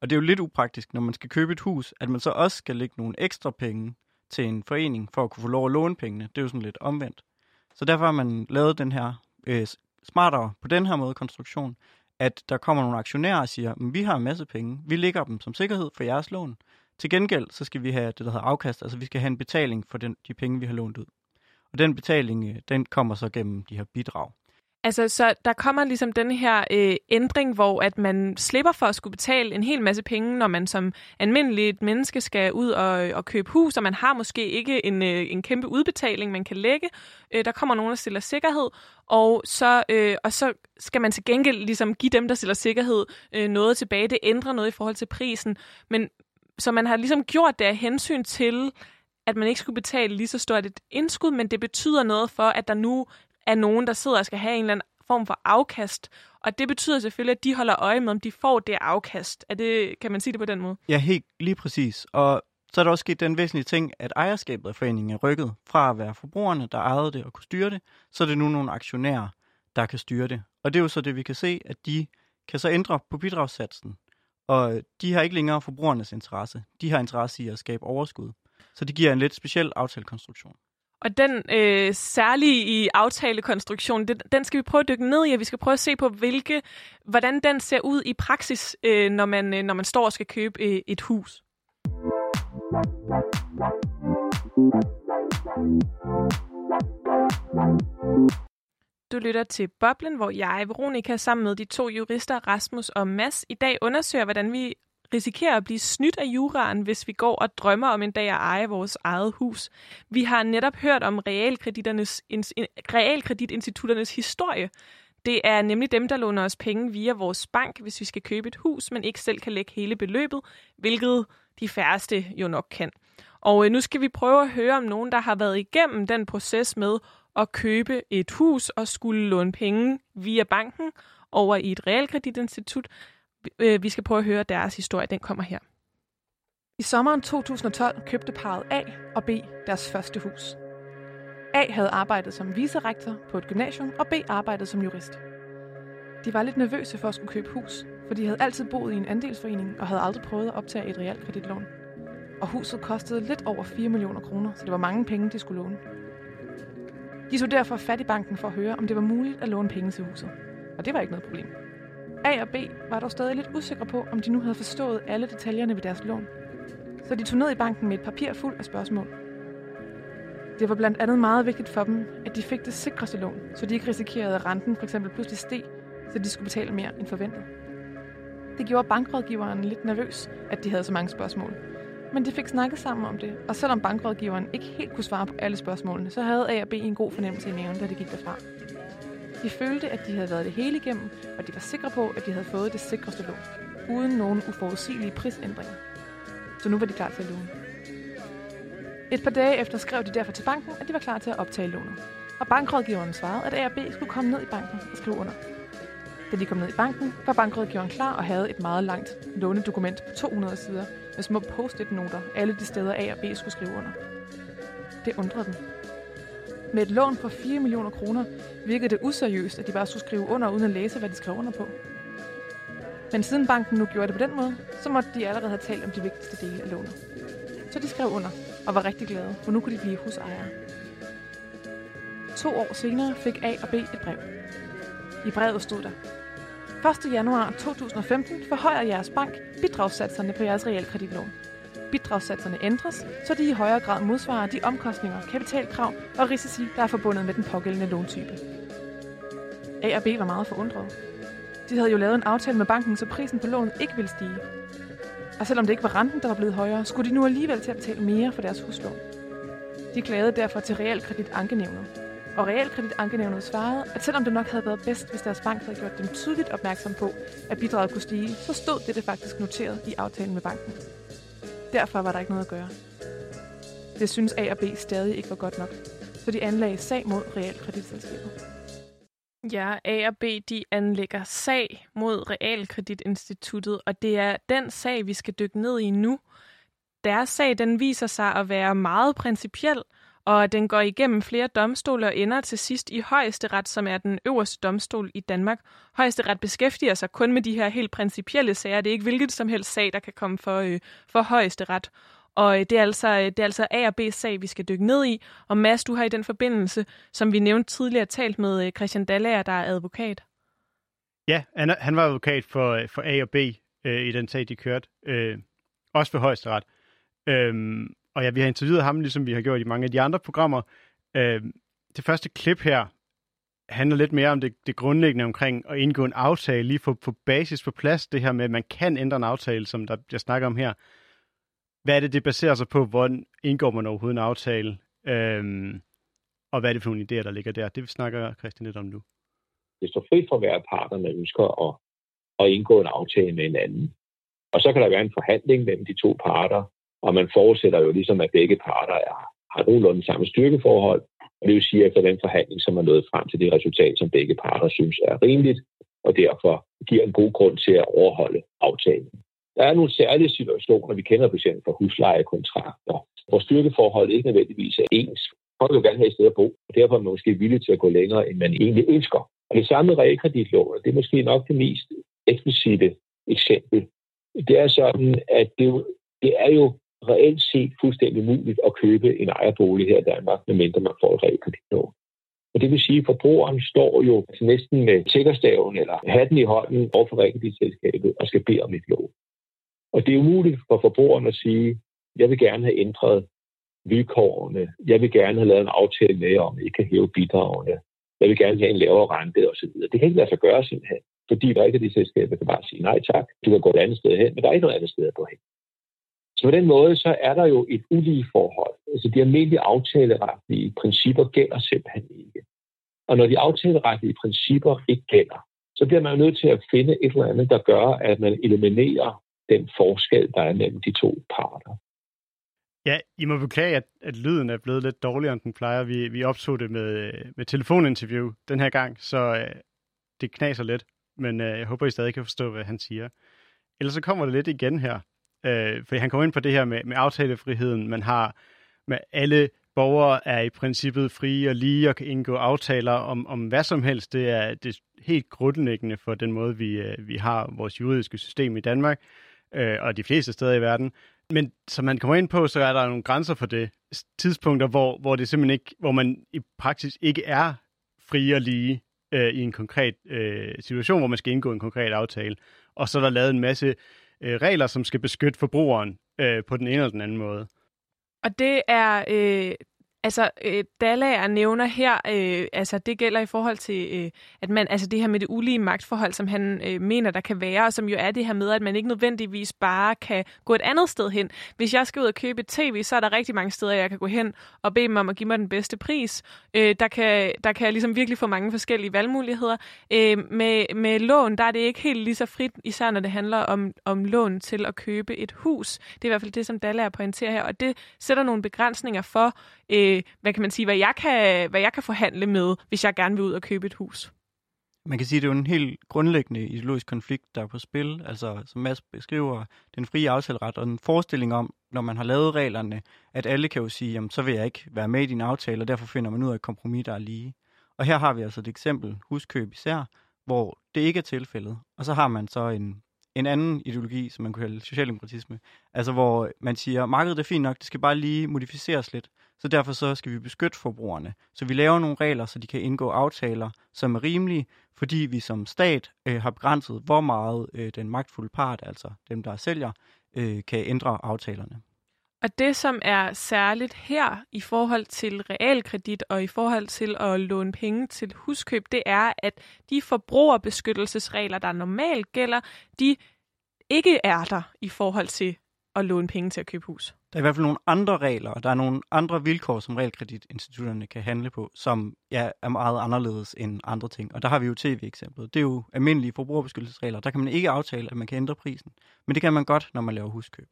Og det er jo lidt upraktisk, når man skal købe et hus, at man så også skal lægge nogle ekstra penge til en forening, for at kunne få lov at låne pengene. Det er jo sådan lidt omvendt. Så derfor har man lavet den her øh, smartere på den her måde konstruktion, at der kommer nogle aktionærer og siger, vi har en masse penge, vi lægger dem som sikkerhed for jeres lån. Til gengæld så skal vi have det, der hedder afkast, altså vi skal have en betaling for den, de penge, vi har lånt ud. Og den betaling, øh, den kommer så gennem de her bidrag. Altså, så der kommer ligesom den her øh, ændring, hvor at man slipper for at skulle betale en hel masse penge, når man som almindeligt menneske skal ud og, og købe hus, og man har måske ikke en, øh, en kæmpe udbetaling, man kan lægge. Øh, der kommer nogen, der stiller sikkerhed, og så, øh, og så skal man til gengæld ligesom give dem, der stiller sikkerhed, øh, noget tilbage. Det ændrer noget i forhold til prisen. Men så man har ligesom gjort det af hensyn til, at man ikke skulle betale lige så stort et indskud, men det betyder noget for, at der nu af nogen, der sidder og skal have en eller anden form for afkast. Og det betyder selvfølgelig, at de holder øje med, om de får det afkast. Er det, kan man sige det på den måde? Ja, helt lige præcis. Og så er der også sket den væsentlige ting, at ejerskabet af foreningen er rykket fra at være forbrugerne, der ejede det og kunne styre det, så er det nu nogle aktionærer, der kan styre det. Og det er jo så det, vi kan se, at de kan så ændre på bidragssatsen. Og de har ikke længere forbrugernes interesse. De har interesse i at skabe overskud. Så det giver en lidt speciel aftalekonstruktion. Og den øh, særlige i aftalekonstruktionen, den, den skal vi prøve at dykke ned i, og vi skal prøve at se på, hvilke, hvordan den ser ud i praksis, øh, når, man, øh, når man står og skal købe øh, et hus. Du lytter til Boblen, hvor jeg, Veronika, sammen med de to jurister, Rasmus og Mads, i dag undersøger, hvordan vi risikerer at blive snydt af juraen, hvis vi går og drømmer om en dag at eje vores eget hus. Vi har netop hørt om realkreditinstitutternes historie. Det er nemlig dem, der låner os penge via vores bank, hvis vi skal købe et hus, men ikke selv kan lægge hele beløbet, hvilket de færreste jo nok kan. Og øh, nu skal vi prøve at høre om nogen, der har været igennem den proces med at købe et hus og skulle låne penge via banken over i et realkreditinstitut. Øh, vi skal prøve at høre deres historie. Den kommer her. I sommeren 2012 købte parret A og B deres første hus. A havde arbejdet som vicerektor på et gymnasium, og B arbejdede som jurist. De var lidt nervøse for at skulle købe hus, for de havde altid boet i en andelsforening og havde aldrig prøvet at optage et realkreditlån. Og huset kostede lidt over 4 millioner kroner, så det var mange penge, de skulle låne. De så derfor fat i banken for at høre, om det var muligt at låne penge til huset. Og det var ikke noget problem. A og B var dog stadig lidt usikre på, om de nu havde forstået alle detaljerne ved deres lån. Så de tog ned i banken med et papir fuld af spørgsmål. Det var blandt andet meget vigtigt for dem, at de fik det sikreste lån, så de ikke risikerede, at renten for eksempel pludselig steg, så de skulle betale mere end forventet. Det gjorde bankrådgiveren lidt nervøs, at de havde så mange spørgsmål. Men de fik snakket sammen om det, og selvom bankrådgiveren ikke helt kunne svare på alle spørgsmålene, så havde A og B en god fornemmelse i maven, da de gik derfra. De følte, at de havde været det hele igennem, og de var sikre på, at de havde fået det sikreste lån, uden nogen uforudsigelige prisændringer. Så nu var de klar til at låne. Et par dage efter skrev de derfor til banken, at de var klar til at optage lånet. Og bankrådgiveren svarede, at A og B skulle komme ned i banken og skrive under. Da de kom ned i banken, var bankrådgiveren klar og havde et meget langt lånedokument på 200 sider med små post-it-noter alle de steder A og B skulle skrive under. Det undrede dem. Med et lån på 4 millioner kroner virkede det useriøst, at de bare skulle skrive under uden at læse, hvad de skrev under på. Men siden banken nu gjorde det på den måde, så måtte de allerede have talt om de vigtigste dele af lånet. Så de skrev under og var rigtig glade, for nu kunne de blive husejere. To år senere fik A og B et brev. I brevet stod der, 1. januar 2015 forhøjer jeres bank bidragssatserne på jeres realkreditlån. Bidragssatserne ændres, så de i højere grad modsvarer de omkostninger, kapitalkrav og risici, der er forbundet med den pågældende låntype. A og B var meget forundret. De havde jo lavet en aftale med banken, så prisen på lånet ikke ville stige. Og selvom det ikke var renten, der var blevet højere, skulle de nu alligevel til at betale mere for deres huslån. De klagede derfor til Realkreditankenævnet. Og Realkreditankenævnet svarede, at selvom det nok havde været bedst, hvis deres bank havde gjort dem tydeligt opmærksom på, at bidraget kunne stige, så stod det det faktisk noteret i aftalen med banken. Derfor var der ikke noget at gøre. Det synes A og B stadig ikke var godt nok, så de anlagde sag mod realkreditselskabet. Ja, A og B de anlægger sag mod Realkreditinstituttet, og det er den sag, vi skal dykke ned i nu. Deres sag den viser sig at være meget principiel, og den går igennem flere domstole og ender til sidst i højesteret, som er den øverste domstol i Danmark. Højesteret beskæftiger sig kun med de her helt principielle sager. Det er ikke hvilket som helst sag, der kan komme for, øh, for højesteret. Og øh, det er, altså, øh, det er altså A og B sag, vi skal dykke ned i. Og Mads, du har i den forbindelse, som vi nævnte tidligere, talt med øh, Christian Dallager, der er advokat. Ja, han, han var advokat for, øh, for A og B øh, i den sag, de kørte. Øh, også for højesteret. Øhm, og ja, vi har interviewet ham, ligesom vi har gjort i mange af de andre programmer. Øh, det første klip her handler lidt mere om det, det grundlæggende omkring at indgå en aftale, lige få på basis på plads, det her med, at man kan ændre en aftale, som der, jeg snakker om her. Hvad er det, det baserer sig på? Hvordan indgår man overhovedet en aftale? Øhm, og hvad er det for nogle idéer, der ligger der? Det snakker Christian lidt om nu. Det står frit for hver part, der ønsker at, at indgå en aftale med en anden. Og så kan der være en forhandling mellem de to parter, og man forudsætter jo ligesom, at begge parter er, har nogenlunde samme styrkeforhold, og det vil sige, at efter den forhandling, som er nået frem til det resultat, som begge parter synes er rimeligt, og derfor giver en god grund til at overholde aftalen. Der er nogle særlige situationer, vi kender fx for huslejekontrakter, hvor styrkeforholdet ikke nødvendigvis er ens. Folk vil gerne have et sted at bo, og derfor er man måske villig til at gå længere, end man egentlig ønsker. Og det samme med realkreditlån, det er måske nok det mest eksplicite eksempel. Det er sådan, at det, det er jo reelt set fuldstændig muligt at købe en ejerbolig her i Danmark, medmindre man får et realkreditlån. Og det vil sige, at forbrugeren står jo næsten øh, med tækkerstaven eller hatten i hånden over for realkreditselskabet og skal bede om et lån. Og det er umuligt for forbrugeren at sige, jeg vil gerne have ændret vilkårene, jeg vil gerne have lavet en aftale med om, at I kan hæve bidragene, jeg vil gerne have en lavere rente osv. Det kan ikke lade sig gøre simpelthen, fordi realkreditselskabet kan bare sige nej tak, du kan gå et andet sted hen, men der er ikke noget andet sted at gå hen. Så på den måde, så er der jo et ulige forhold. Altså de almindelige aftaleretlige principper gælder simpelthen ikke. Og når de aftaleretlige principper ikke gælder, så bliver man jo nødt til at finde et eller andet, der gør, at man eliminerer den forskel, der er mellem de to parter. Ja, I må beklage, at, at lyden er blevet lidt dårligere, end den plejer. Vi, vi optog det med, med telefoninterview den her gang, så øh, det knaser lidt. Men øh, jeg håber, I stadig kan forstå, hvad han siger. Ellers så kommer det lidt igen her. Øh, for han kommer ind på det her med, med aftalefriheden. Man har med alle borgere er i princippet frie og lige og kan indgå aftaler om, om hvad som helst. Det er, det er helt grundlæggende for den måde, vi, øh, vi har vores juridiske system i Danmark øh, og de fleste steder i verden. Men som man kommer ind på, så er der nogle grænser for det. Tidspunkter, hvor, hvor det simpelthen ikke, hvor man i praksis ikke er frie og lige øh, i en konkret øh, situation, hvor man skal indgå en konkret aftale. Og så er der lavet en masse øh, regler, som skal beskytte forbrugeren øh, på den ene eller den anden måde. Og det er, øh, Altså, øh, Dallager nævner her, øh, altså det gælder i forhold til, øh, at man, altså det her med det ulige magtforhold, som han øh, mener, der kan være, og som jo er det her med, at man ikke nødvendigvis bare kan gå et andet sted hen. Hvis jeg skal ud og købe et tv, så er der rigtig mange steder, jeg kan gå hen og bede dem om at give mig den bedste pris. Øh, der, kan, der kan jeg ligesom virkelig få mange forskellige valgmuligheder. Øh, med, med lån, der er det ikke helt lige så frit, især når det handler om, om lån til at købe et hus. Det er i hvert fald det, som Dallager pointerer her, og det sætter nogle begrænsninger for, øh, hvad kan man sige, hvad jeg kan, hvad jeg kan forhandle med, hvis jeg gerne vil ud og købe et hus. Man kan sige, at det er jo en helt grundlæggende ideologisk konflikt, der er på spil. Altså, som Mads beskriver, den frie aftaleret og en forestilling om, når man har lavet reglerne, at alle kan jo sige, jamen, så vil jeg ikke være med i din aftale, og derfor finder man ud af et kompromis, der er lige. Og her har vi altså et eksempel, huskøb især, hvor det ikke er tilfældet. Og så har man så en, en anden ideologi, som man kunne kalde socialdemokratisme, altså hvor man siger, markedet er fint nok, det skal bare lige modificeres lidt. Så derfor så skal vi beskytte forbrugerne. Så vi laver nogle regler, så de kan indgå aftaler, som er rimelige, fordi vi som stat øh, har begrænset, hvor meget øh, den magtfulde part, altså dem, der sælger, øh, kan ændre aftalerne. Og det, som er særligt her i forhold til realkredit og i forhold til at låne penge til huskøb, det er, at de forbrugerbeskyttelsesregler, der normalt gælder, de ikke er der i forhold til at låne penge til at købe hus. Der er i hvert fald nogle andre regler, og der er nogle andre vilkår, som realkreditinstitutterne kan handle på, som ja, er meget anderledes end andre ting. Og der har vi jo tv-eksemplet. Det er jo almindelige forbrugerbeskyttelsesregler. Der kan man ikke aftale, at man kan ændre prisen. Men det kan man godt, når man laver huskøb.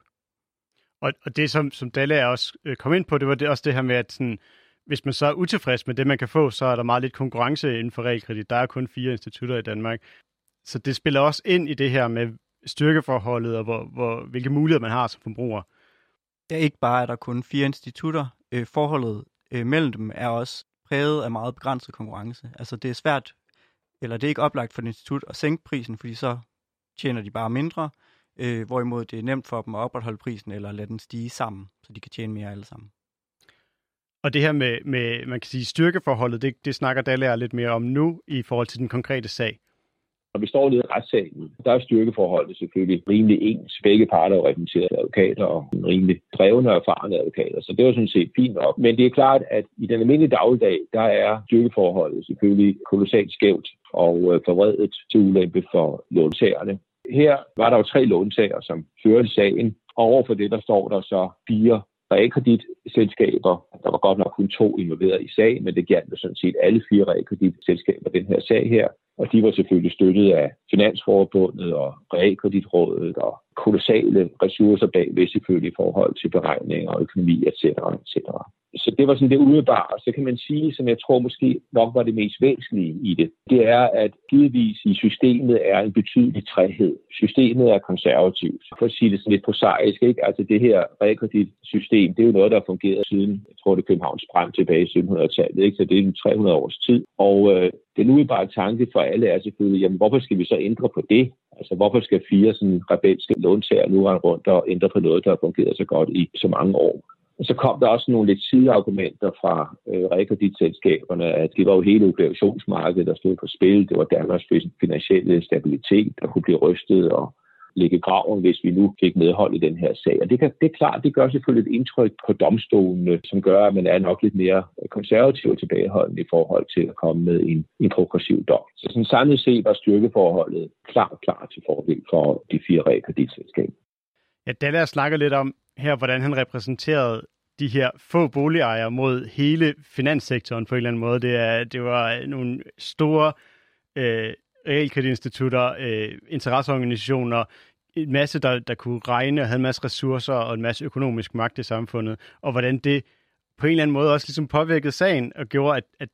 Og, og det, som, som Dalle også øh, kom ind på, det var det, også det her med, at sådan, hvis man så er utilfreds med det, man kan få, så er der meget lidt konkurrence inden for realkredit. Der er kun fire institutter i Danmark. Så det spiller også ind i det her med styrkeforholdet, og hvor, hvor, hvilke muligheder man har som forbruger. Ja, ikke bare er der kun fire institutter. Øh, forholdet øh, mellem dem er også præget af meget begrænset konkurrence. Altså det er svært, eller det er ikke oplagt for et institut at sænke prisen, fordi så tjener de bare mindre, øh, hvorimod det er nemt for dem at opretholde prisen eller lade den stige sammen, så de kan tjene mere alle sammen. Og det her med, med man kan sige, styrkeforholdet, det, det snakker Dallager lidt mere om nu i forhold til den konkrete sag. Når vi står nede i retssalen, der er styrkeforholdet selvfølgelig rimelig ens. Begge parter er repræsenteret af advokater og en rimelig drevne og erfarne advokater, så det var sådan set fint nok. Men det er klart, at i den almindelige dagligdag, der er styrkeforholdet selvfølgelig kolossalt skævt og øh, forvredet til ulempe for låntagerne. Her var der jo tre låntager, som førte sagen, og overfor det, der står der så fire realkreditselskaber. Der var godt nok kun to involveret i sagen, men det gjaldt jo sådan set alle fire realkreditselskaber den her sag her. Og de var selvfølgelig støttet af Finansforbundet og Realkreditrådet og kolossale ressourcer bagved selvfølgelig i forhold til beregninger og økonomi, etc. etc. Så det var sådan det umiddelbare. Så kan man sige, som jeg tror måske nok var det mest væsentlige i det, det er, at givetvis i systemet er en betydelig træhed. Systemet er konservativt. For at sige det sådan lidt prosaisk, ikke? Altså det her realkreditsystem, det er jo noget, der har fungeret siden, jeg tror det er Københavns brand tilbage i 1700-tallet, ikke? Så det er 300 års tid. Og øh, den umiddelbare tanke for alle er selvfølgelig, jamen hvorfor skal vi så ændre på det? Altså, hvorfor skal fire sådan rebelske låntager nu rende rundt og ændre på noget, der har fungeret så godt i så mange år? Og så kom der også nogle lidt sideargumenter fra øh, rekreditselskaberne, at det var jo hele obligationsmarkedet, der stod på spil. Det var Danmarks finansielle stabilitet, der kunne blive rystet og ligge graven, hvis vi nu fik medhold i den her sag. Og det, kan, det er klart, det gør selvfølgelig et indtryk på domstolene, som gør, at man er nok lidt mere konservativ og tilbageholdende i forhold til at komme med en, en progressiv dom. Så sådan samlet set var styrkeforholdet klart, klart til fordel for de fire realkreditselskaber. Ja, Dallas snakker lidt om her, hvordan han repræsenterede de her få boligejere mod hele finanssektoren på en eller anden måde. Det, er, det var nogle store øh, realkreditinstitutter, øh, interesseorganisationer, en masse, der, der kunne regne og havde en masse ressourcer og en masse økonomisk magt i samfundet, og hvordan det på en eller anden måde også ligesom påvirkede sagen og gjorde, at, at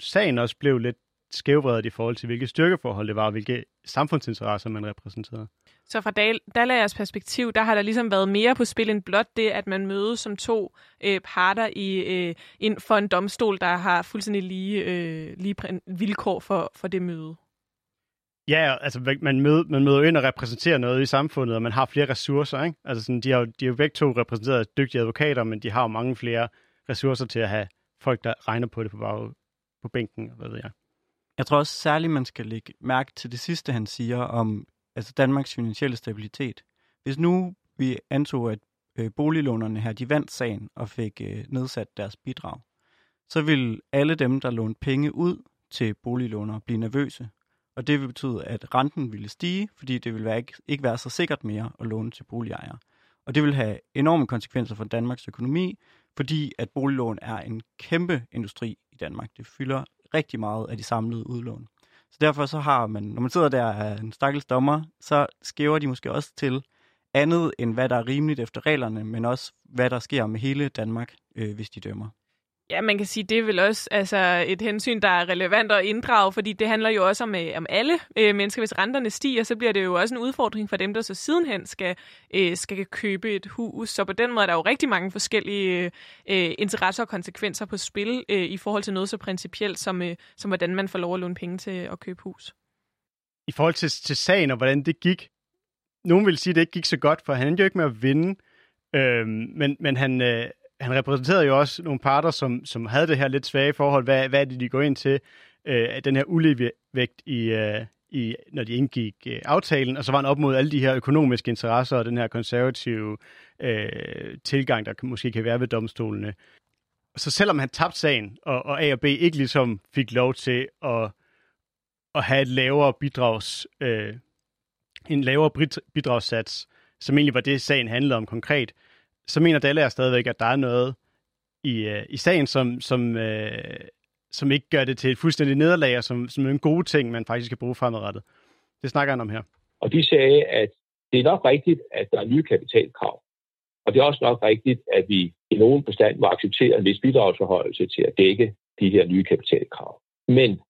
sagen også blev lidt skævvredet i forhold til, hvilke styrkeforhold det var, og hvilke samfundsinteresser man repræsenterede. Så fra Dallagers perspektiv, der har der ligesom været mere på spil end blot det, at man mødes som to øh, parter i øh, ind for en domstol, der har fuldstændig lige, øh, lige vilkår for, for det møde. Ja, altså man møder, man møder ind og repræsenterer noget i samfundet, og man har flere ressourcer. Ikke? Altså sådan, de, har, de er jo begge to repræsenteret dygtige advokater, men de har jo mange flere ressourcer til at have folk, der regner på det på, bag, på bænken, hvad ved jeg. Jeg tror også særligt, man skal lægge mærke til det sidste, han siger om altså Danmarks finansielle stabilitet. Hvis nu vi antog, at øh, boliglånerne her, de vandt sagen og fik øh, nedsat deres bidrag, så ville alle dem, der lånte penge ud til boliglånere, blive nervøse. Og det vil betyde, at renten ville stige, fordi det vil være ikke, ikke være så sikkert mere at låne til boligejere. Og det vil have enorme konsekvenser for Danmarks økonomi, fordi at boliglån er en kæmpe industri i Danmark. Det fylder rigtig meget af de samlede udlån. Så derfor så har man, når man sidder der af en stakkels dommer, så skæver de måske også til andet end hvad der er rimeligt efter reglerne, men også hvad der sker med hele Danmark, øh, hvis de dømmer. Ja, man kan sige, det er vel også altså, et hensyn, der er relevant at inddrage, fordi det handler jo også om, øh, om alle øh, mennesker. Hvis renterne stiger, så bliver det jo også en udfordring for dem, der så sidenhen skal, øh, skal købe et hus. Så på den måde er der jo rigtig mange forskellige øh, interesser og konsekvenser på spil øh, i forhold til noget så principielt, som, øh, som hvordan man får lov at låne penge til at købe hus. I forhold til, til sagen og hvordan det gik, nogen vil sige, at det ikke gik så godt, for han endte jo ikke med at vinde, øh, men, men han... Øh, han repræsenterede jo også nogle parter, som, som havde det her lidt svage forhold. Hvad, hvad er det, de går ind til? Øh, den her uligevægt i, øh, i, når de indgik øh, aftalen, og så var han op mod alle de her økonomiske interesser og den her konservative øh, tilgang, der måske kan være ved domstolene. Så selvom han tabte sagen, og, og A og B ikke ligesom fik lov til at, at have et lavere bidrags, øh, en lavere bidragssats, som egentlig var det, sagen handlede om konkret, så mener Dallager stadigvæk, at der er noget i, øh, i sagen, som, som, øh, som ikke gør det til et fuldstændigt nederlag, og som, som er en god ting, man faktisk kan bruge fremadrettet. Det snakker han om her. Og de sagde, at det er nok rigtigt, at der er nye kapitalkrav. Og det er også nok rigtigt, at vi i nogen bestand må acceptere en vis bidragsforhøjelse til at dække de her nye kapitalkrav. Men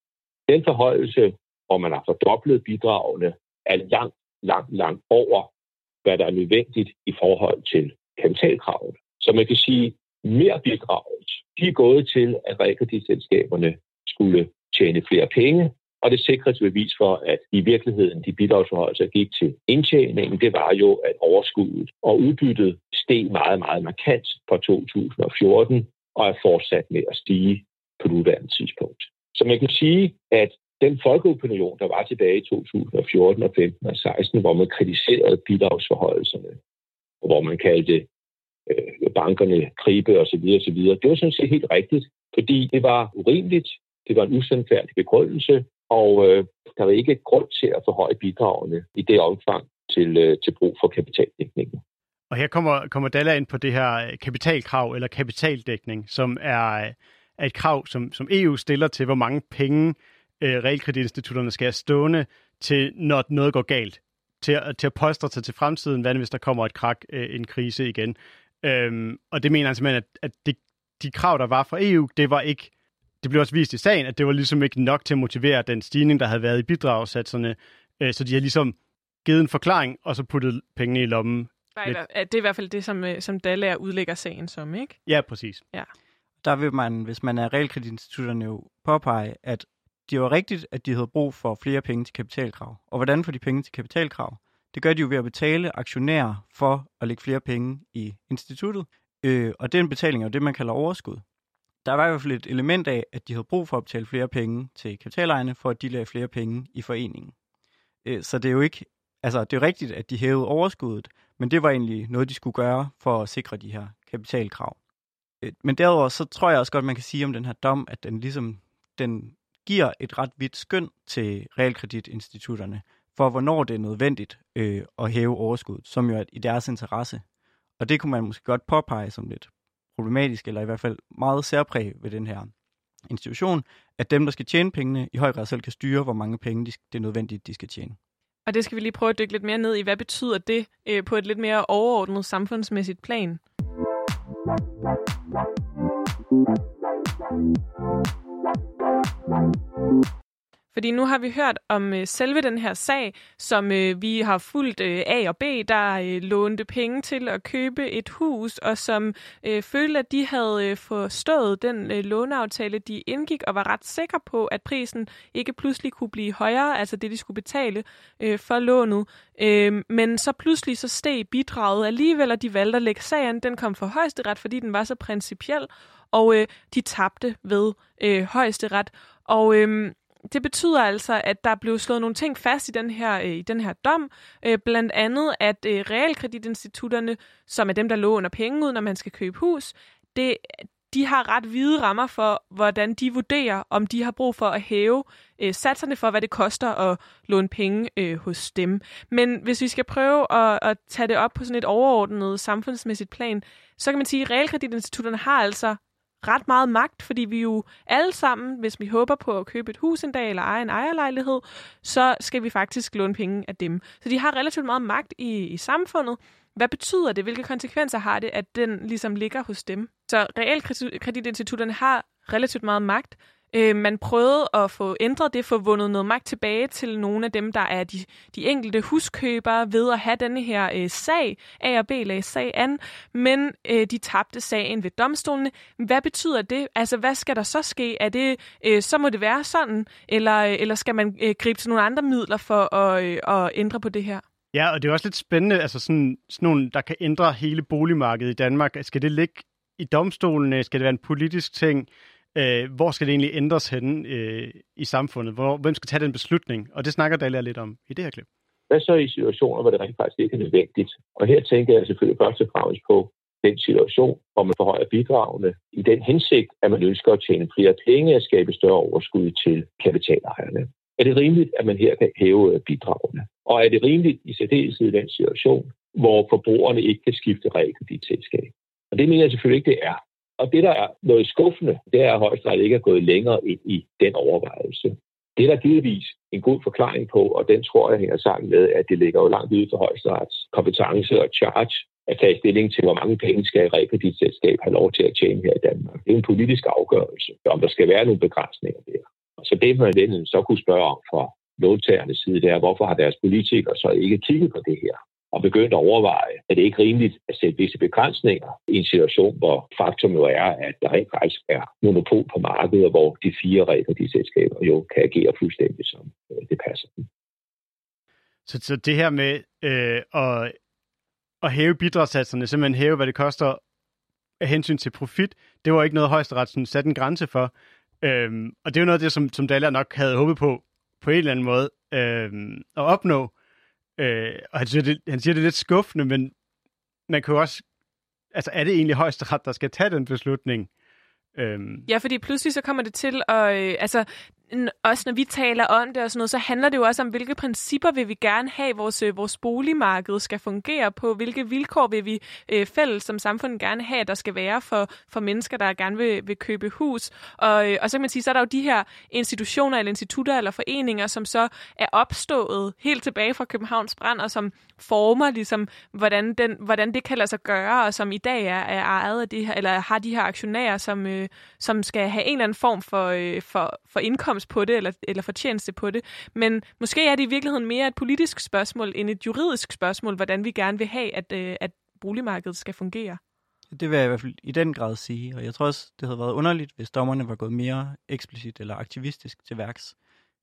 den forhøjelse, hvor man har fordoblet bidragene, er langt, langt, langt over, hvad der er nødvendigt i forhold til kapitalkravet. Så man kan sige, mere bidraget, de er gået til, at realkreditselskaberne skulle tjene flere penge, og det sikreste bevis for, at i virkeligheden de bidragsforholdelser gik til indtjeningen, det var jo, at overskuddet og udbyttet steg meget, meget markant fra 2014 og er fortsat med at stige på nuværende tidspunkt. Så man kan sige, at den folkeopinion, der var tilbage i 2014 og 15 og 16, hvor man kritiserede bidragsforholdelserne, hvor man kaldte øh, bankerne kribe osv. osv. Det var sådan set helt rigtigt, fordi det var urimeligt, det var en usandfærdig begrundelse, og øh, der var ikke grund til at forhøje bidragene i det omfang til, øh, til brug for kapitaldækningen. Og her kommer, kommer Dalla ind på det her kapitalkrav eller kapitaldækning, som er, er et krav, som, som EU stiller til, hvor mange penge øh, realkreditinstitutterne skal have stående til, når noget går galt. Til, at- til at polstre sig til fremtiden, hvad nu, hvis der kommer et krak, øh, en krise igen. Øhm, og det mener han simpelthen, at, at det, de krav, der var fra EU, det var ikke, det blev også vist i sagen, at det var ligesom ikke nok til at motivere den stigning, der havde været i bidragssatserne. Øh, så de har ligesom givet en forklaring, og så puttet pengene i lommen. Nej, Lidt. det er i hvert fald det, som, øh, som Dallager udlægger sagen som, ikke? Ja, præcis. Ja. Der vil man, hvis man er realkreditinstitutterne jo påpege, at det var rigtigt, at de havde brug for flere penge til kapitalkrav. Og hvordan får de penge til kapitalkrav? Det gør de jo ved at betale aktionærer for at lægge flere penge i instituttet. Øh, og den betaling er jo det, man kalder overskud. Der var i hvert fald et element af, at de havde brug for at betale flere penge til kapitalejerne, for at de lagde flere penge i foreningen. Øh, så det er jo ikke, altså det er rigtigt, at de hævede overskuddet, men det var egentlig noget, de skulle gøre for at sikre de her kapitalkrav. Øh, Men derudover, så tror jeg også godt, man kan sige om den her dom, at den ligesom, den giver et ret vidt skøn til realkreditinstitutterne, for hvornår det er nødvendigt øh, at hæve overskuddet, som jo er i deres interesse. Og det kunne man måske godt påpege som lidt problematisk, eller i hvert fald meget særpræg ved den her institution, at dem, der skal tjene pengene, i høj grad selv kan styre, hvor mange penge de, det er nødvendigt, de skal tjene. Og det skal vi lige prøve at dykke lidt mere ned i. Hvad betyder det øh, på et lidt mere overordnet samfundsmæssigt plan? Fordi nu har vi hørt om øh, selve den her sag, som øh, vi har fulgt øh, A og B, der øh, lånte penge til at købe et hus, og som øh, følte, at de havde øh, forstået den øh, låneaftale, de indgik, og var ret sikre på, at prisen ikke pludselig kunne blive højere, altså det, de skulle betale øh, for lånet. Øh, men så pludselig så steg bidraget alligevel, og de valgte at lægge sagen. Den kom for højesteret, fordi den var så principiel, og øh, de tabte ved øh, højesteret. Og øhm, det betyder altså, at der blev slået nogle ting fast i den her, øh, i den her dom. Øh, blandt andet, at øh, realkreditinstitutterne, som er dem, der låner penge ud, når man skal købe hus, det, de har ret hvide rammer for, hvordan de vurderer, om de har brug for at hæve øh, satserne for, hvad det koster at låne penge øh, hos dem. Men hvis vi skal prøve at, at tage det op på sådan et overordnet samfundsmæssigt plan, så kan man sige, at realkreditinstitutterne har altså ret meget magt, fordi vi jo alle sammen, hvis vi håber på at købe et hus en dag eller eje en ejerlejlighed, så skal vi faktisk låne penge af dem. Så de har relativt meget magt i, i samfundet. Hvad betyder det? Hvilke konsekvenser har det, at den ligesom ligger hos dem? Så realkreditinstitutterne har relativt meget magt. Øh, man prøvede at få ændret det, få vundet noget magt tilbage til nogle af dem, der er de, de enkelte huskøbere ved at have denne her øh, sag, A og B lagde sag an, men øh, de tabte sagen ved domstolene. Hvad betyder det? Altså, hvad skal der så ske? Er det, øh, så må det være sådan, eller, øh, eller skal man øh, gribe til nogle andre midler for at, øh, at ændre på det her? Ja, og det er også lidt spændende, altså sådan, sådan nogle, der kan ændre hele boligmarkedet i Danmark. Skal det ligge i domstolene? Skal det være en politisk ting? Øh, hvor skal det egentlig ændres henne øh, i samfundet? Hvor, hvem skal tage den beslutning? Og det snakker Dalia lidt om i det her klip. Hvad så i situationer, hvor det rent faktisk ikke er nødvendigt? Og her tænker jeg selvfølgelig først og fremmest på den situation, hvor man forhøjer bidragene i den hensigt, at man ønsker at tjene flere penge og skabe større overskud til kapitalejerne. Er det rimeligt, at man her kan hæve øh, bidragene? Og er det rimeligt i særdeleshed i den situation, hvor forbrugerne ikke kan skifte realkreditselskab? Og det mener jeg selvfølgelig ikke, det er. Og det, der er noget skuffende, det er, at højesteret ikke er gået længere ind i den overvejelse. Det er der givetvis en god forklaring på, og den tror jeg hænger sammen med, at det ligger jo langt ude for højesterets kompetence og charge at tage stilling til, hvor mange penge skal et realkreditselskab have lov til at tjene her i Danmark. Det er en politisk afgørelse, om der skal være nogle begrænsninger der. Og så det, man så kunne spørge om fra låntagernes side, det er, hvorfor har deres politikere så ikke kigget på det her? Og begyndt at overveje, at det ikke er rimeligt at sætte visse begrænsninger i en situation, hvor faktum jo er, at der rent faktisk er monopol på markedet, hvor de fire realkreditselskaber jo kan agere fuldstændig som øh, det passer dem. Så, så det her med øh, at, at hæve bidragssatserne, simpelthen hæve, hvad det koster af hensyn til profit, det var ikke noget højesteret satte en grænse for. Øhm, og det er jo noget af det, som, som Daller nok havde håbet på, på en eller anden måde, øhm, at opnå. Øh, og han siger, det, han siger, det er lidt skuffende, men man kan jo også... Altså, er det egentlig højesteret, der skal tage den beslutning? Øhm. Ja, fordi pludselig så kommer det til at... Øh, altså, også når vi taler om det og sådan noget, så handler det jo også om, hvilke principper vil vi gerne have, vores, øh, vores boligmarked skal fungere på, hvilke vilkår vil vi øh, fælles som samfund gerne have, der skal være for, for mennesker, der gerne vil, vil købe hus. Og, øh, og så kan man sige, så er der jo de her institutioner eller institutter eller foreninger, som så er opstået helt tilbage fra Københavns brand, og som former ligesom, hvordan, den, hvordan det kan lade sig gøre, og som i dag er, er ejet af det her, eller har de her aktionærer, som, øh, som skal have en eller anden form for, øh, for, for indkomst på det, eller, eller fortjeneste på det. Men måske er det i virkeligheden mere et politisk spørgsmål, end et juridisk spørgsmål, hvordan vi gerne vil have, at, øh, at boligmarkedet skal fungere. Det vil jeg i hvert fald i den grad sige, og jeg tror også, det havde været underligt, hvis dommerne var gået mere eksplicit eller aktivistisk til værks,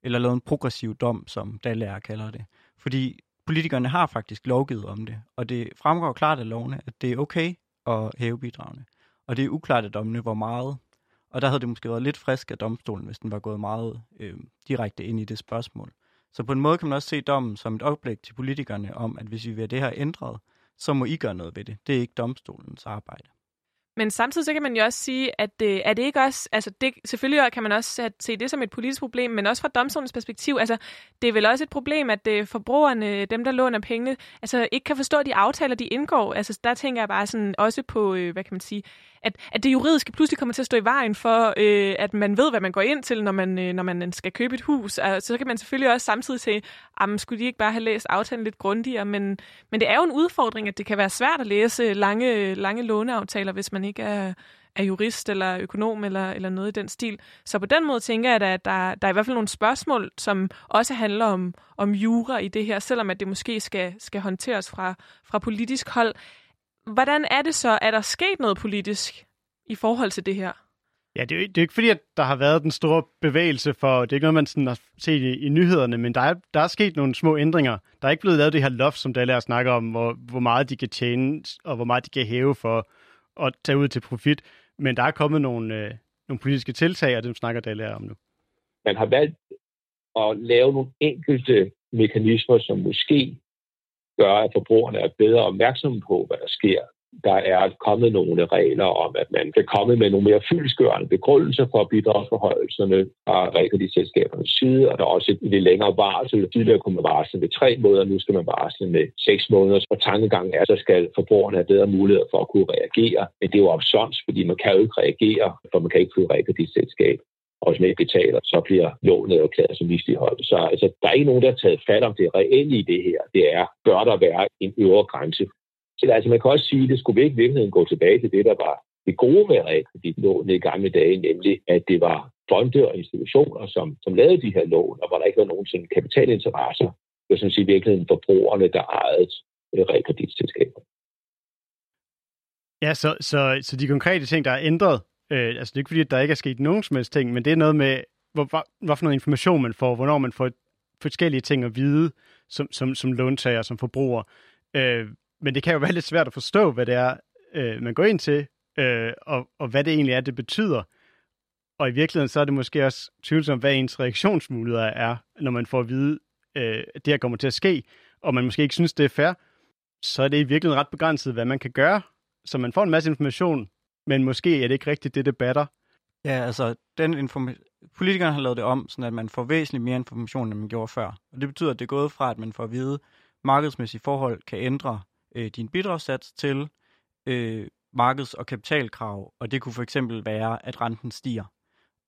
eller lavet en progressiv dom, som Dallager kalder det. Fordi politikerne har faktisk lovgivet om det, og det fremgår klart af lovene, at det er okay at hæve bidragene. Og det er uklart af dommene, hvor meget. Og der havde det måske været lidt frisk af domstolen, hvis den var gået meget øh, direkte ind i det spørgsmål. Så på en måde kan man også se dommen som et oplæg til politikerne om, at hvis vi vil have det her ændret, så må I gøre noget ved det. Det er ikke domstolens arbejde. Men samtidig så kan man jo også sige, at det, er det ikke også, altså det, selvfølgelig kan man også se det som et politisk problem, men også fra domstolens perspektiv, altså det er vel også et problem, at øh, forbrugerne, dem der låner pengene, altså ikke kan forstå de aftaler, de indgår. Altså der tænker jeg bare sådan også på, øh, hvad kan man sige, at, at det juridiske pludselig kommer til at stå i vejen for, øh, at man ved, hvad man går ind til, når man, øh, når man øh, skal købe et hus. Altså, så kan man selvfølgelig også samtidig se, at skulle de ikke bare have læst aftalen lidt grundigere, men, men det er jo en udfordring, at det kan være svært at læse lange, lange låneaftaler, hvis man ikke er, er jurist eller økonom eller, eller noget i den stil. Så på den måde tænker jeg at der, der er i hvert fald nogle spørgsmål, som også handler om, om jura i det her, selvom at det måske skal, skal håndteres fra, fra politisk hold. Hvordan er det så? Er der sket noget politisk i forhold til det her? Ja, det er, jo, det er ikke fordi, at der har været den store bevægelse for, det er ikke noget, man sådan har set i, i nyhederne, men der er, der er sket nogle små ændringer. Der er ikke blevet lavet det her loft, som der at snakke om, hvor, hvor meget de kan tjene, og hvor meget de kan hæve for at tage ud til profit. Men der er kommet nogle, øh, nogle politiske tiltag, og dem snakker Dallager om nu. Man har valgt at lave nogle enkelte mekanismer, som måske gør, at forbrugerne er bedre opmærksomme på, hvad der sker. Der er kommet nogle regler om, at man kan komme med nogle mere fyldskørende begrundelser for bidragsforhøjelserne fra realkreditselskabernes side, og der er også et lidt længere varsel. Tidligere kunne man varsle ved tre måneder, nu skal man varsle med seks måneder. Og tankegangen er, at så skal forbrugerne have bedre muligheder for at kunne reagere. Men det er jo absurd, fordi man kan jo ikke reagere, for man kan ikke få realkreditselskab og hvis man ikke betaler, så bliver lånet erklæret som misligholdt. Så altså, der er ikke nogen, der har taget fat om det reelle i det her. Det er, bør der være en øvre grænse. Så altså, man kan også sige, at det skulle vi ikke i virkeligheden gå tilbage til det, der var det gode med realkreditlånet i gamle dage, nemlig at det var fonde og institutioner, som, som lavede de her lån, og hvor der ikke var nogen sådan kapitalinteresser. Det var sådan set i virkeligheden forbrugerne, der ejede øh, realkreditselskaber. Ja, så, så, så de konkrete ting, der er ændret, Øh, altså det er ikke fordi, at der ikke er sket nogen som helst ting, men det er noget med, hvor, hvad for noget information man får, hvornår man får forskellige ting at vide som, som, som låntager, som forbruger. Øh, men det kan jo være lidt svært at forstå, hvad det er, øh, man går ind til, øh, og, og hvad det egentlig er, det betyder. Og i virkeligheden så er det måske også tvivlsomt, hvad ens reaktionsmuligheder er, når man får at vide, øh, at det her kommer til at ske, og man måske ikke synes, det er fair, så er det i virkeligheden ret begrænset, hvad man kan gøre. Så man får en masse information, men måske er det ikke rigtigt det, det batter. Ja, altså, den informa- politikerne har lavet det om, sådan at man får væsentligt mere information, end man gjorde før. Og det betyder, at det er gået fra, at man får at vide, at markedsmæssige forhold kan ændre øh, din bidragssats til øh, markeds- og kapitalkrav, og det kunne for eksempel være, at renten stiger.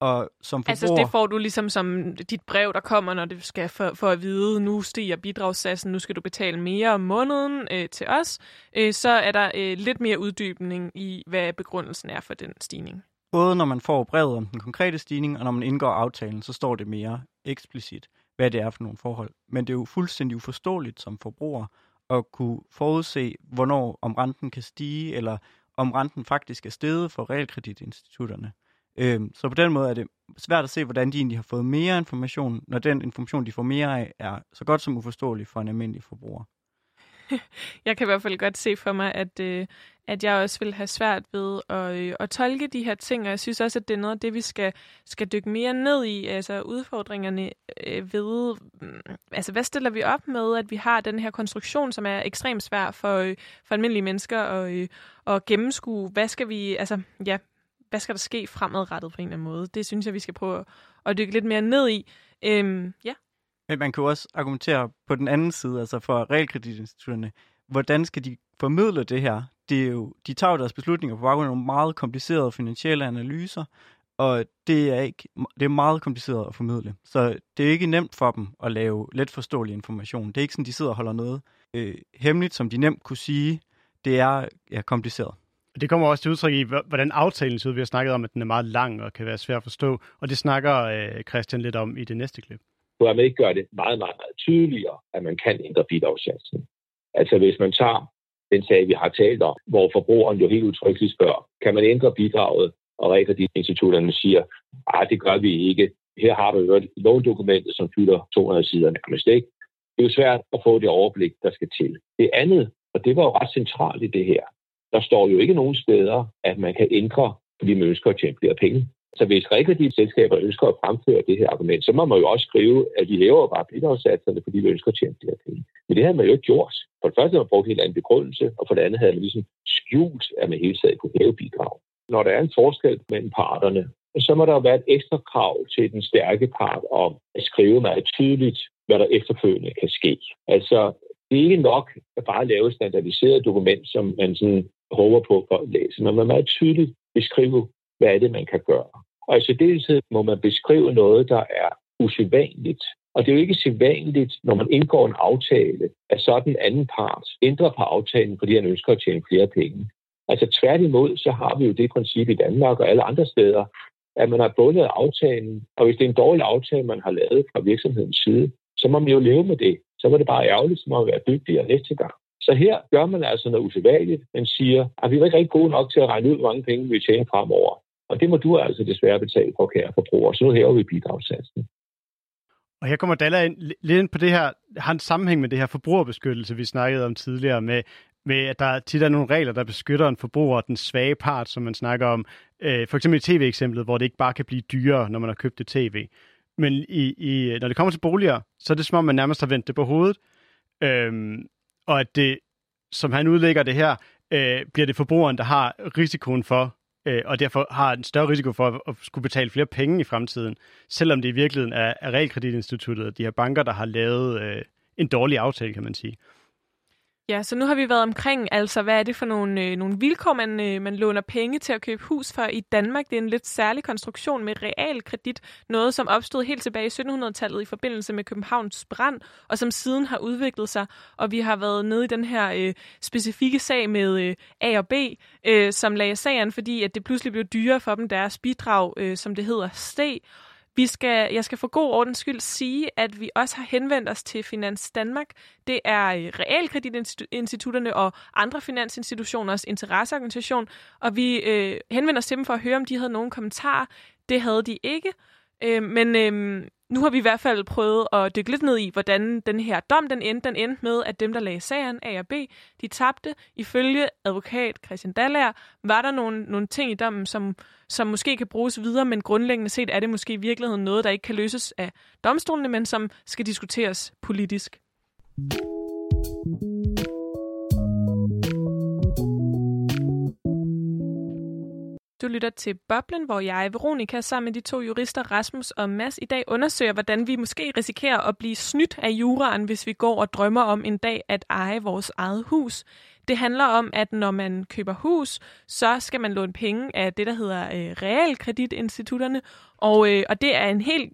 Og som forbruger... Altså det får du ligesom som dit brev, der kommer, når det skal for, for at vide, nu stiger bidragssatsen, nu skal du betale mere om måneden øh, til os. Øh, så er der øh, lidt mere uddybning i, hvad begrundelsen er for den stigning. Både når man får brevet om den konkrete stigning, og når man indgår aftalen, så står det mere eksplicit, hvad det er for nogle forhold. Men det er jo fuldstændig uforståeligt som forbruger at kunne forudse, hvornår om renten kan stige, eller om renten faktisk er steget for realkreditinstitutterne. Øhm, så på den måde er det svært at se, hvordan de egentlig har fået mere information, når den information, de får mere af, er så godt som uforståelig for en almindelig forbruger. [LAUGHS] Jeg kan i hvert fald godt se for mig, at, øh, at jeg også vil have svært ved at, øh, at tolke de her ting, og jeg synes også, at det er noget af det, vi skal, skal dykke mere ned i, altså udfordringerne øh, ved, øh, altså hvad stiller vi op med, at vi har den her konstruktion, som er ekstremt svær for, øh, for almindelige mennesker at, øh, at gennemskue, hvad skal vi, altså ja, hvad skal der ske fremadrettet på en eller anden måde? Det synes jeg, vi skal prøve at dykke lidt mere ned i. Øhm, ja. Men man kan jo også argumentere på den anden side, altså for realkreditinstitutterne. Hvordan skal de formidle det her? Det er jo, de tager jo deres beslutninger på baggrund af nogle meget komplicerede finansielle analyser, og det er, ikke, det er meget kompliceret at formidle. Så det er ikke nemt for dem at lave let forståelig information. Det er ikke sådan, de sidder og holder noget øh, hemmeligt, som de nemt kunne sige. Det er ja, kompliceret. Det kommer også til udtryk i, hvordan aftalen ser ud. Vi har snakket om, at den er meget lang og kan være svær at forstå. Og det snakker øh, Christian lidt om i det næste klip. har man ikke gøre det meget, meget, meget tydeligere, at man kan ændre bidragssatsen. Altså hvis man tager den sag, vi har talt om, hvor forbrugeren jo helt utryggeligt spørger, kan man ændre bidraget, og realkreditinstitutterne siger, at det gør vi ikke. Her har du jo et låndokument, som fylder 200 sider nærmest ikke. Det er jo svært at få det overblik, der skal til. Det andet, og det var jo ret centralt i det her, der står jo ikke nogen steder, at man kan ændre, fordi man ønsker at tjene flere penge. Så hvis realkreditselskaber ønsker at fremføre det her argument, så må man jo også skrive, at de hæver bare bidragssatserne, fordi de ønsker at tjene flere penge. Men det havde man jo ikke gjort. For det første havde man brugt en helt anden begrundelse, og for det andet havde man ligesom skjult, at man hele tiden kunne hæve bidrag. Når der er en forskel mellem parterne, så må der jo være et ekstra krav til den stærke part om at skrive meget tydeligt, hvad der efterfølgende kan ske. Altså, det er ikke nok at bare lave et standardiseret dokument, som man sådan prøver på at folk læser. man må meget tydeligt beskrive, hvad er det, man kan gøre. Og i særdeleshed må man beskrive noget, der er usædvanligt. Og det er jo ikke sædvanligt, når man indgår en aftale, at sådan en anden part ændrer på aftalen, fordi han ønsker at tjene flere penge. Altså tværtimod, så har vi jo det princip i Danmark og alle andre steder, at man har bundet aftalen, og hvis det er en dårlig aftale, man har lavet fra virksomhedens side, så må man jo leve med det. Så var det bare ærgerligt, så må man være dygtigere næste gang. Så her gør man altså noget usædvanligt. Man siger, at vi er ikke rigtig gode nok til at regne ud, hvor mange penge vi tjener fremover. Og det må du altså desværre betale for, kære forbruger. Så nu hæver vi bidragssatsen. Og her kommer Dalla ind, lidt ind på det her, har en sammenhæng med det her forbrugerbeskyttelse, vi snakkede om tidligere, med, med at der tit er nogle regler, der beskytter en forbruger, den svage part, som man snakker om. Øh, for eksempel i tv-eksemplet, hvor det ikke bare kan blive dyrere, når man har købt et tv. Men i, i, når det kommer til boliger, så er det som om, man nærmest har vendt det på hovedet. Øhm, og at det, som han udlægger det her, øh, bliver det forbrugeren, der har risikoen for, øh, og derfor har en større risiko for at, at skulle betale flere penge i fremtiden, selvom det i virkeligheden er, er realkreditinstituttet og de her banker, der har lavet øh, en dårlig aftale, kan man sige. Ja, så nu har vi været omkring, altså hvad er det for nogle, øh, nogle vilkår, man, øh, man låner penge til at købe hus for i Danmark. Det er en lidt særlig konstruktion med realkredit, noget som opstod helt tilbage i 1700-tallet i forbindelse med Københavns brand, og som siden har udviklet sig. Og vi har været nede i den her øh, specifikke sag med øh, A og B, øh, som lagde sagen, fordi at det pludselig blev dyrere for dem, deres bidrag, øh, som det hedder, steg. Vi skal, jeg skal for god ordens skyld sige, at vi også har henvendt os til Finans Danmark. Det er øh, realkreditinstitutterne og andre finansinstitutioners interesseorganisation, og vi øh, henvender os til dem for at høre, om de havde nogle kommentarer. Det havde de ikke. Øh, men øh, nu har vi i hvert fald prøvet at dykke lidt ned i, hvordan den her dom den endte. Den endte med, at dem, der lagde sagen A og B, de tabte. Ifølge advokat Christian Dallager var der nogle, nogle ting i dommen, som, som måske kan bruges videre, men grundlæggende set er det måske i virkeligheden noget, der ikke kan løses af domstolene, men som skal diskuteres politisk. Du lytter til Boblen, hvor jeg, Veronika, sammen med de to jurister Rasmus og Mads i dag undersøger, hvordan vi måske risikerer at blive snydt af juraen, hvis vi går og drømmer om en dag at eje vores eget hus. Det handler om, at når man køber hus, så skal man låne penge af det, der hedder øh, realkreditinstitutterne, og, øh, og det er en helt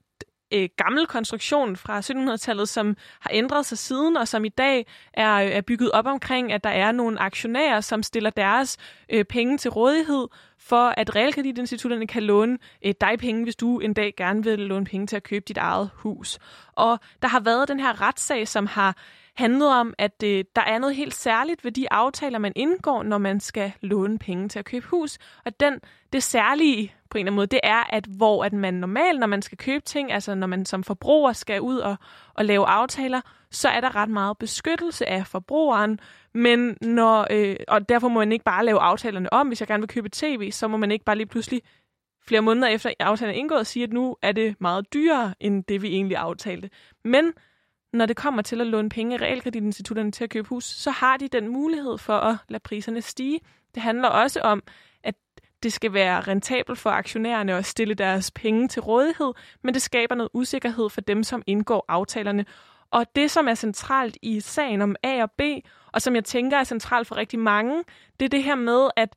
øh, gammel konstruktion fra 1700-tallet, som har ændret sig siden, og som i dag er, øh, er bygget op omkring, at der er nogle aktionærer, som stiller deres øh, penge til rådighed, for at realkreditinstitutterne kan låne øh, dig penge, hvis du en dag gerne vil låne penge til at købe dit eget hus. Og der har været den her retssag, som har handlet om, at øh, der er noget helt særligt ved de aftaler, man indgår, når man skal låne penge til at købe hus. Og den, det særlige på en eller anden måde, det er, at hvor at man normalt, når man skal købe ting, altså når man som forbruger skal ud og, og lave aftaler, så er der ret meget beskyttelse af forbrugeren. Men når, øh, og derfor må man ikke bare lave aftalerne om. Hvis jeg gerne vil købe tv, så må man ikke bare lige pludselig flere måneder efter aftalen er indgået sige, at nu er det meget dyrere, end det vi egentlig aftalte. Men når det kommer til at låne penge af realkreditinstitutterne til at købe hus, så har de den mulighed for at lade priserne stige. Det handler også om, det skal være rentabelt for aktionærerne at stille deres penge til rådighed, men det skaber noget usikkerhed for dem, som indgår aftalerne. Og det, som er centralt i sagen om A og B, og som jeg tænker er centralt for rigtig mange, det er det her med, at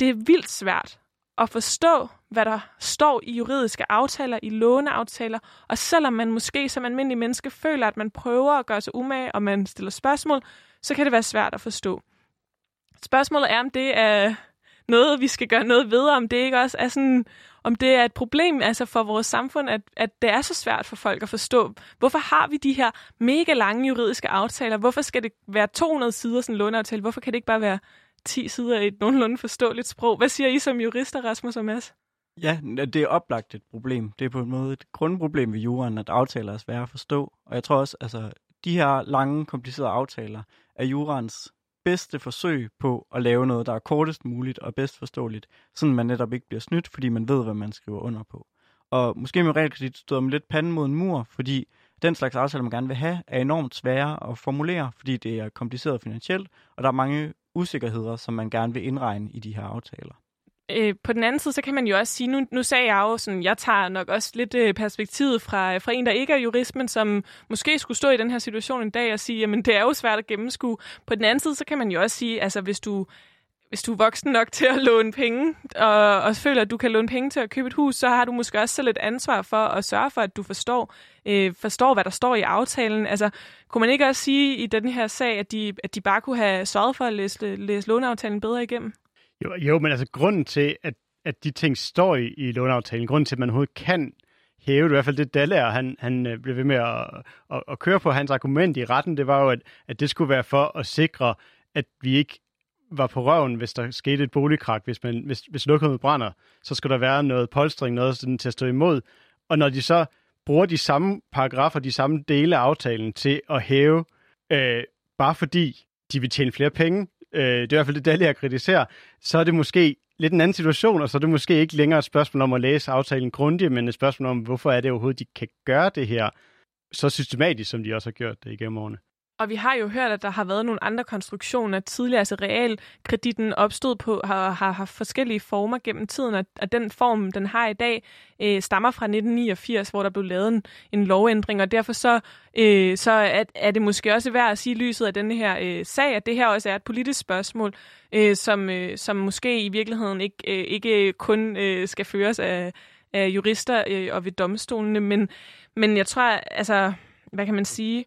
det er vildt svært at forstå, hvad der står i juridiske aftaler, i låneaftaler, og selvom man måske som almindelig menneske føler, at man prøver at gøre sig umage, og man stiller spørgsmål, så kan det være svært at forstå. Spørgsmålet er, om det er noget, vi skal gøre noget ved, om det ikke også er sådan, om det er et problem altså for vores samfund, at, at det er så svært for folk at forstå. Hvorfor har vi de her mega lange juridiske aftaler? Hvorfor skal det være 200 sider sådan en låneaftale? Hvorfor kan det ikke bare være 10 sider i et nogenlunde forståeligt sprog? Hvad siger I som jurister, Rasmus og Mads? Ja, det er oplagt et problem. Det er på en måde et grundproblem ved juraen, at aftaler er svære at forstå. Og jeg tror også, altså, de her lange, komplicerede aftaler er jurans bedste forsøg på at lave noget, der er kortest muligt og bedst forståeligt, sådan man netop ikke bliver snydt, fordi man ved, hvad man skriver under på. Og måske med realkredit stod man lidt panden mod en mur, fordi den slags aftaler, man gerne vil have, er enormt svære at formulere, fordi det er kompliceret finansielt, og der er mange usikkerheder, som man gerne vil indregne i de her aftaler øh, på den anden side, så kan man jo også sige, nu, nu sagde jeg jo sådan, jeg tager nok også lidt øh, perspektivet fra, fra en, der ikke er jurist, men som måske skulle stå i den her situation en dag og sige, jamen det er jo svært at gennemskue. På den anden side, så kan man jo også sige, altså hvis du hvis du er voksen nok til at låne penge, og, og føler, at du kan låne penge til at købe et hus, så har du måske også selv et ansvar for at sørge for, at du forstår, øh, forstår hvad der står i aftalen. Altså, kunne man ikke også sige i den her sag, at de, at de bare kunne have sørget for at læse, læse låneaftalen bedre igennem? Jo, jo men altså grunden til, at, at de ting står i, i låneaftalen, grunden til, at man overhovedet kan hæve det, i hvert fald det Dallager, han, han øh, blev ved med at, at, at køre på hans argument i retten, det var jo, at, at det skulle være for at sikre, at vi ikke var på røven, hvis der skete et boligkrak, hvis, man, hvis, hvis lokummet brænder, så skulle der være noget polstring, noget sådan til at stå imod. Og når de så bruger de samme paragrafer, de samme dele af aftalen til at hæve, øh, bare fordi de vil tjene flere penge, øh, det er i hvert fald det, Dalia kritiserer, så er det måske lidt en anden situation, og så er det måske ikke længere et spørgsmål om at læse aftalen grundigt, men et spørgsmål om, hvorfor er det overhovedet, de kan gøre det her så systematisk, som de også har gjort det igennem årene. Og vi har jo hørt, at der har været nogle andre konstruktioner tidligere. Altså realkreditten opstod på, har, har haft forskellige former gennem tiden, og, at den form, den har i dag, øh, stammer fra 1989, hvor der blev lavet en, en lovændring, og derfor så, øh, så er, er det måske også værd at sige lyset af denne her øh, sag, at det her også er et politisk spørgsmål, øh, som, øh, som måske i virkeligheden ikke, øh, ikke kun øh, skal føres af, af jurister øh, og ved domstolene, men, men jeg tror, altså, hvad kan man sige?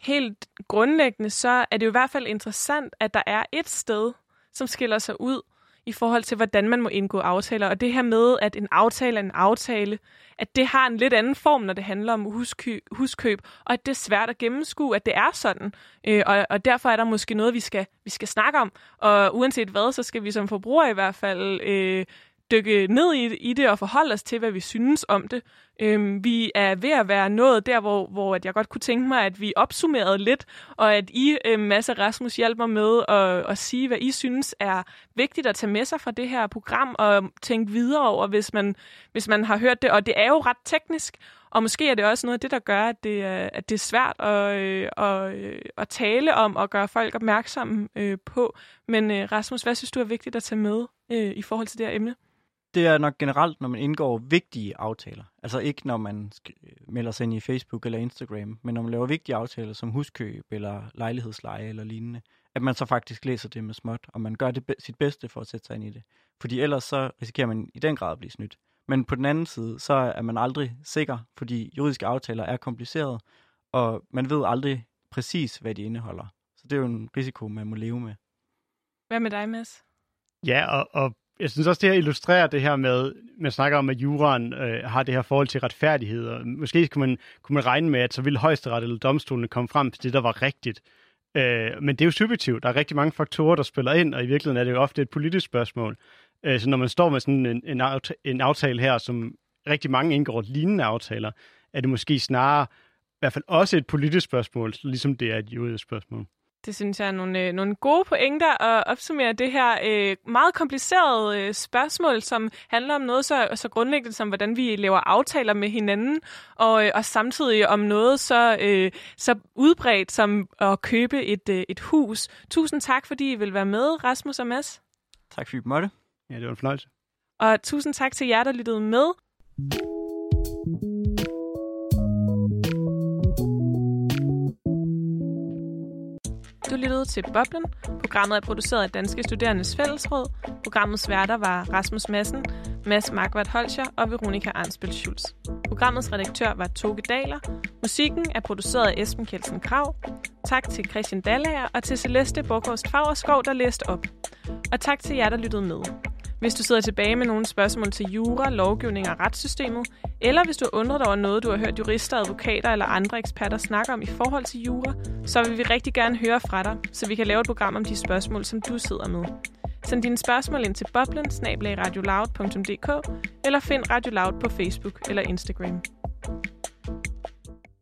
Helt grundlæggende, så er det jo i hvert fald interessant, at der er et sted, som skiller sig ud i forhold til, hvordan man må indgå aftaler. Og det her med, at en aftale er en aftale, at det har en lidt anden form, når det handler om huskøb, huskøb og at det er svært at gennemskue, at det er sådan. Øh, og, og derfor er der måske noget, vi skal, vi skal snakke om. Og uanset hvad, så skal vi som forbrugere i hvert fald øh, dykke ned i, i det og forholde os til, hvad vi synes om det. Øhm, vi er ved at være nået der, hvor, hvor at jeg godt kunne tænke mig, at vi opsummerede lidt, og at I, øhm, Mads Rasmus, hjælper med at, at sige, hvad I synes er vigtigt at tage med sig fra det her program, og tænke videre over, hvis man, hvis man har hørt det. Og det er jo ret teknisk, og måske er det også noget af det, der gør, at det, øh, at det er svært at, øh, at, øh, at tale om og gøre folk opmærksomme øh, på. Men øh, Rasmus, hvad synes du er vigtigt at tage med øh, i forhold til det her emne? Det er nok generelt, når man indgår vigtige aftaler. Altså ikke når man melder sig ind i Facebook eller Instagram, men når man laver vigtige aftaler som huskøb eller lejlighedsleje eller lignende, at man så faktisk læser det med småt, og man gør det be- sit bedste for at sætte sig ind i det. Fordi ellers så risikerer man i den grad at blive snydt. Men på den anden side, så er man aldrig sikker, fordi juridiske aftaler er komplicerede, og man ved aldrig præcis, hvad de indeholder. Så det er jo en risiko, man må leve med. Hvad med dig, Mads? Ja, og, og jeg synes også, det her illustrerer det her med, man snakker om, at juraen øh, har det her forhold til retfærdighed, og måske kunne man, kunne man regne med, at så ville højesteret eller domstolene komme frem til det, der var rigtigt. Øh, men det er jo subjektivt. Der er rigtig mange faktorer, der spiller ind, og i virkeligheden er det jo ofte et politisk spørgsmål. Øh, så når man står med sådan en, en, aftale, en aftale her, som rigtig mange indgår lignende aftaler, er det måske snarere i hvert fald også et politisk spørgsmål, ligesom det er et juridisk spørgsmål. Det synes jeg er nogle, øh, nogle gode pointer at opsummere det her øh, meget komplicerede øh, spørgsmål, som handler om noget så, så grundlæggende som, hvordan vi laver aftaler med hinanden, og, øh, og samtidig om noget så, øh, så udbredt som at købe et, øh, et hus. Tusind tak, fordi I vil være med, Rasmus og Mads. Tak fordi I måtte. Ja, det var en fornøjelse. Og tusind tak til jer, der lyttede med. Du lyttede til Boblen. Programmet er produceret af Danske Studerendes Fællesråd. Programmets værter var Rasmus Madsen, Mads Markvart Holscher og Veronika Arnsbøl Schulz. Programmets redaktør var Toge Daler. Musikken er produceret af Esben Kjeldsen Krav. Tak til Christian Dallager og til Celeste Borgårst Fagerskov, der læste op. Og tak til jer, der lyttede med. Hvis du sidder tilbage med nogle spørgsmål til jura, lovgivning og retssystemet, eller hvis du undrer dig over noget, du har hørt jurister, advokater eller andre eksperter snakke om i forhold til jura, så vil vi rigtig gerne høre fra dig, så vi kan lave et program om de spørgsmål, som du sidder med. Send dine spørgsmål ind til boblen eller find Radio Loud på Facebook eller Instagram.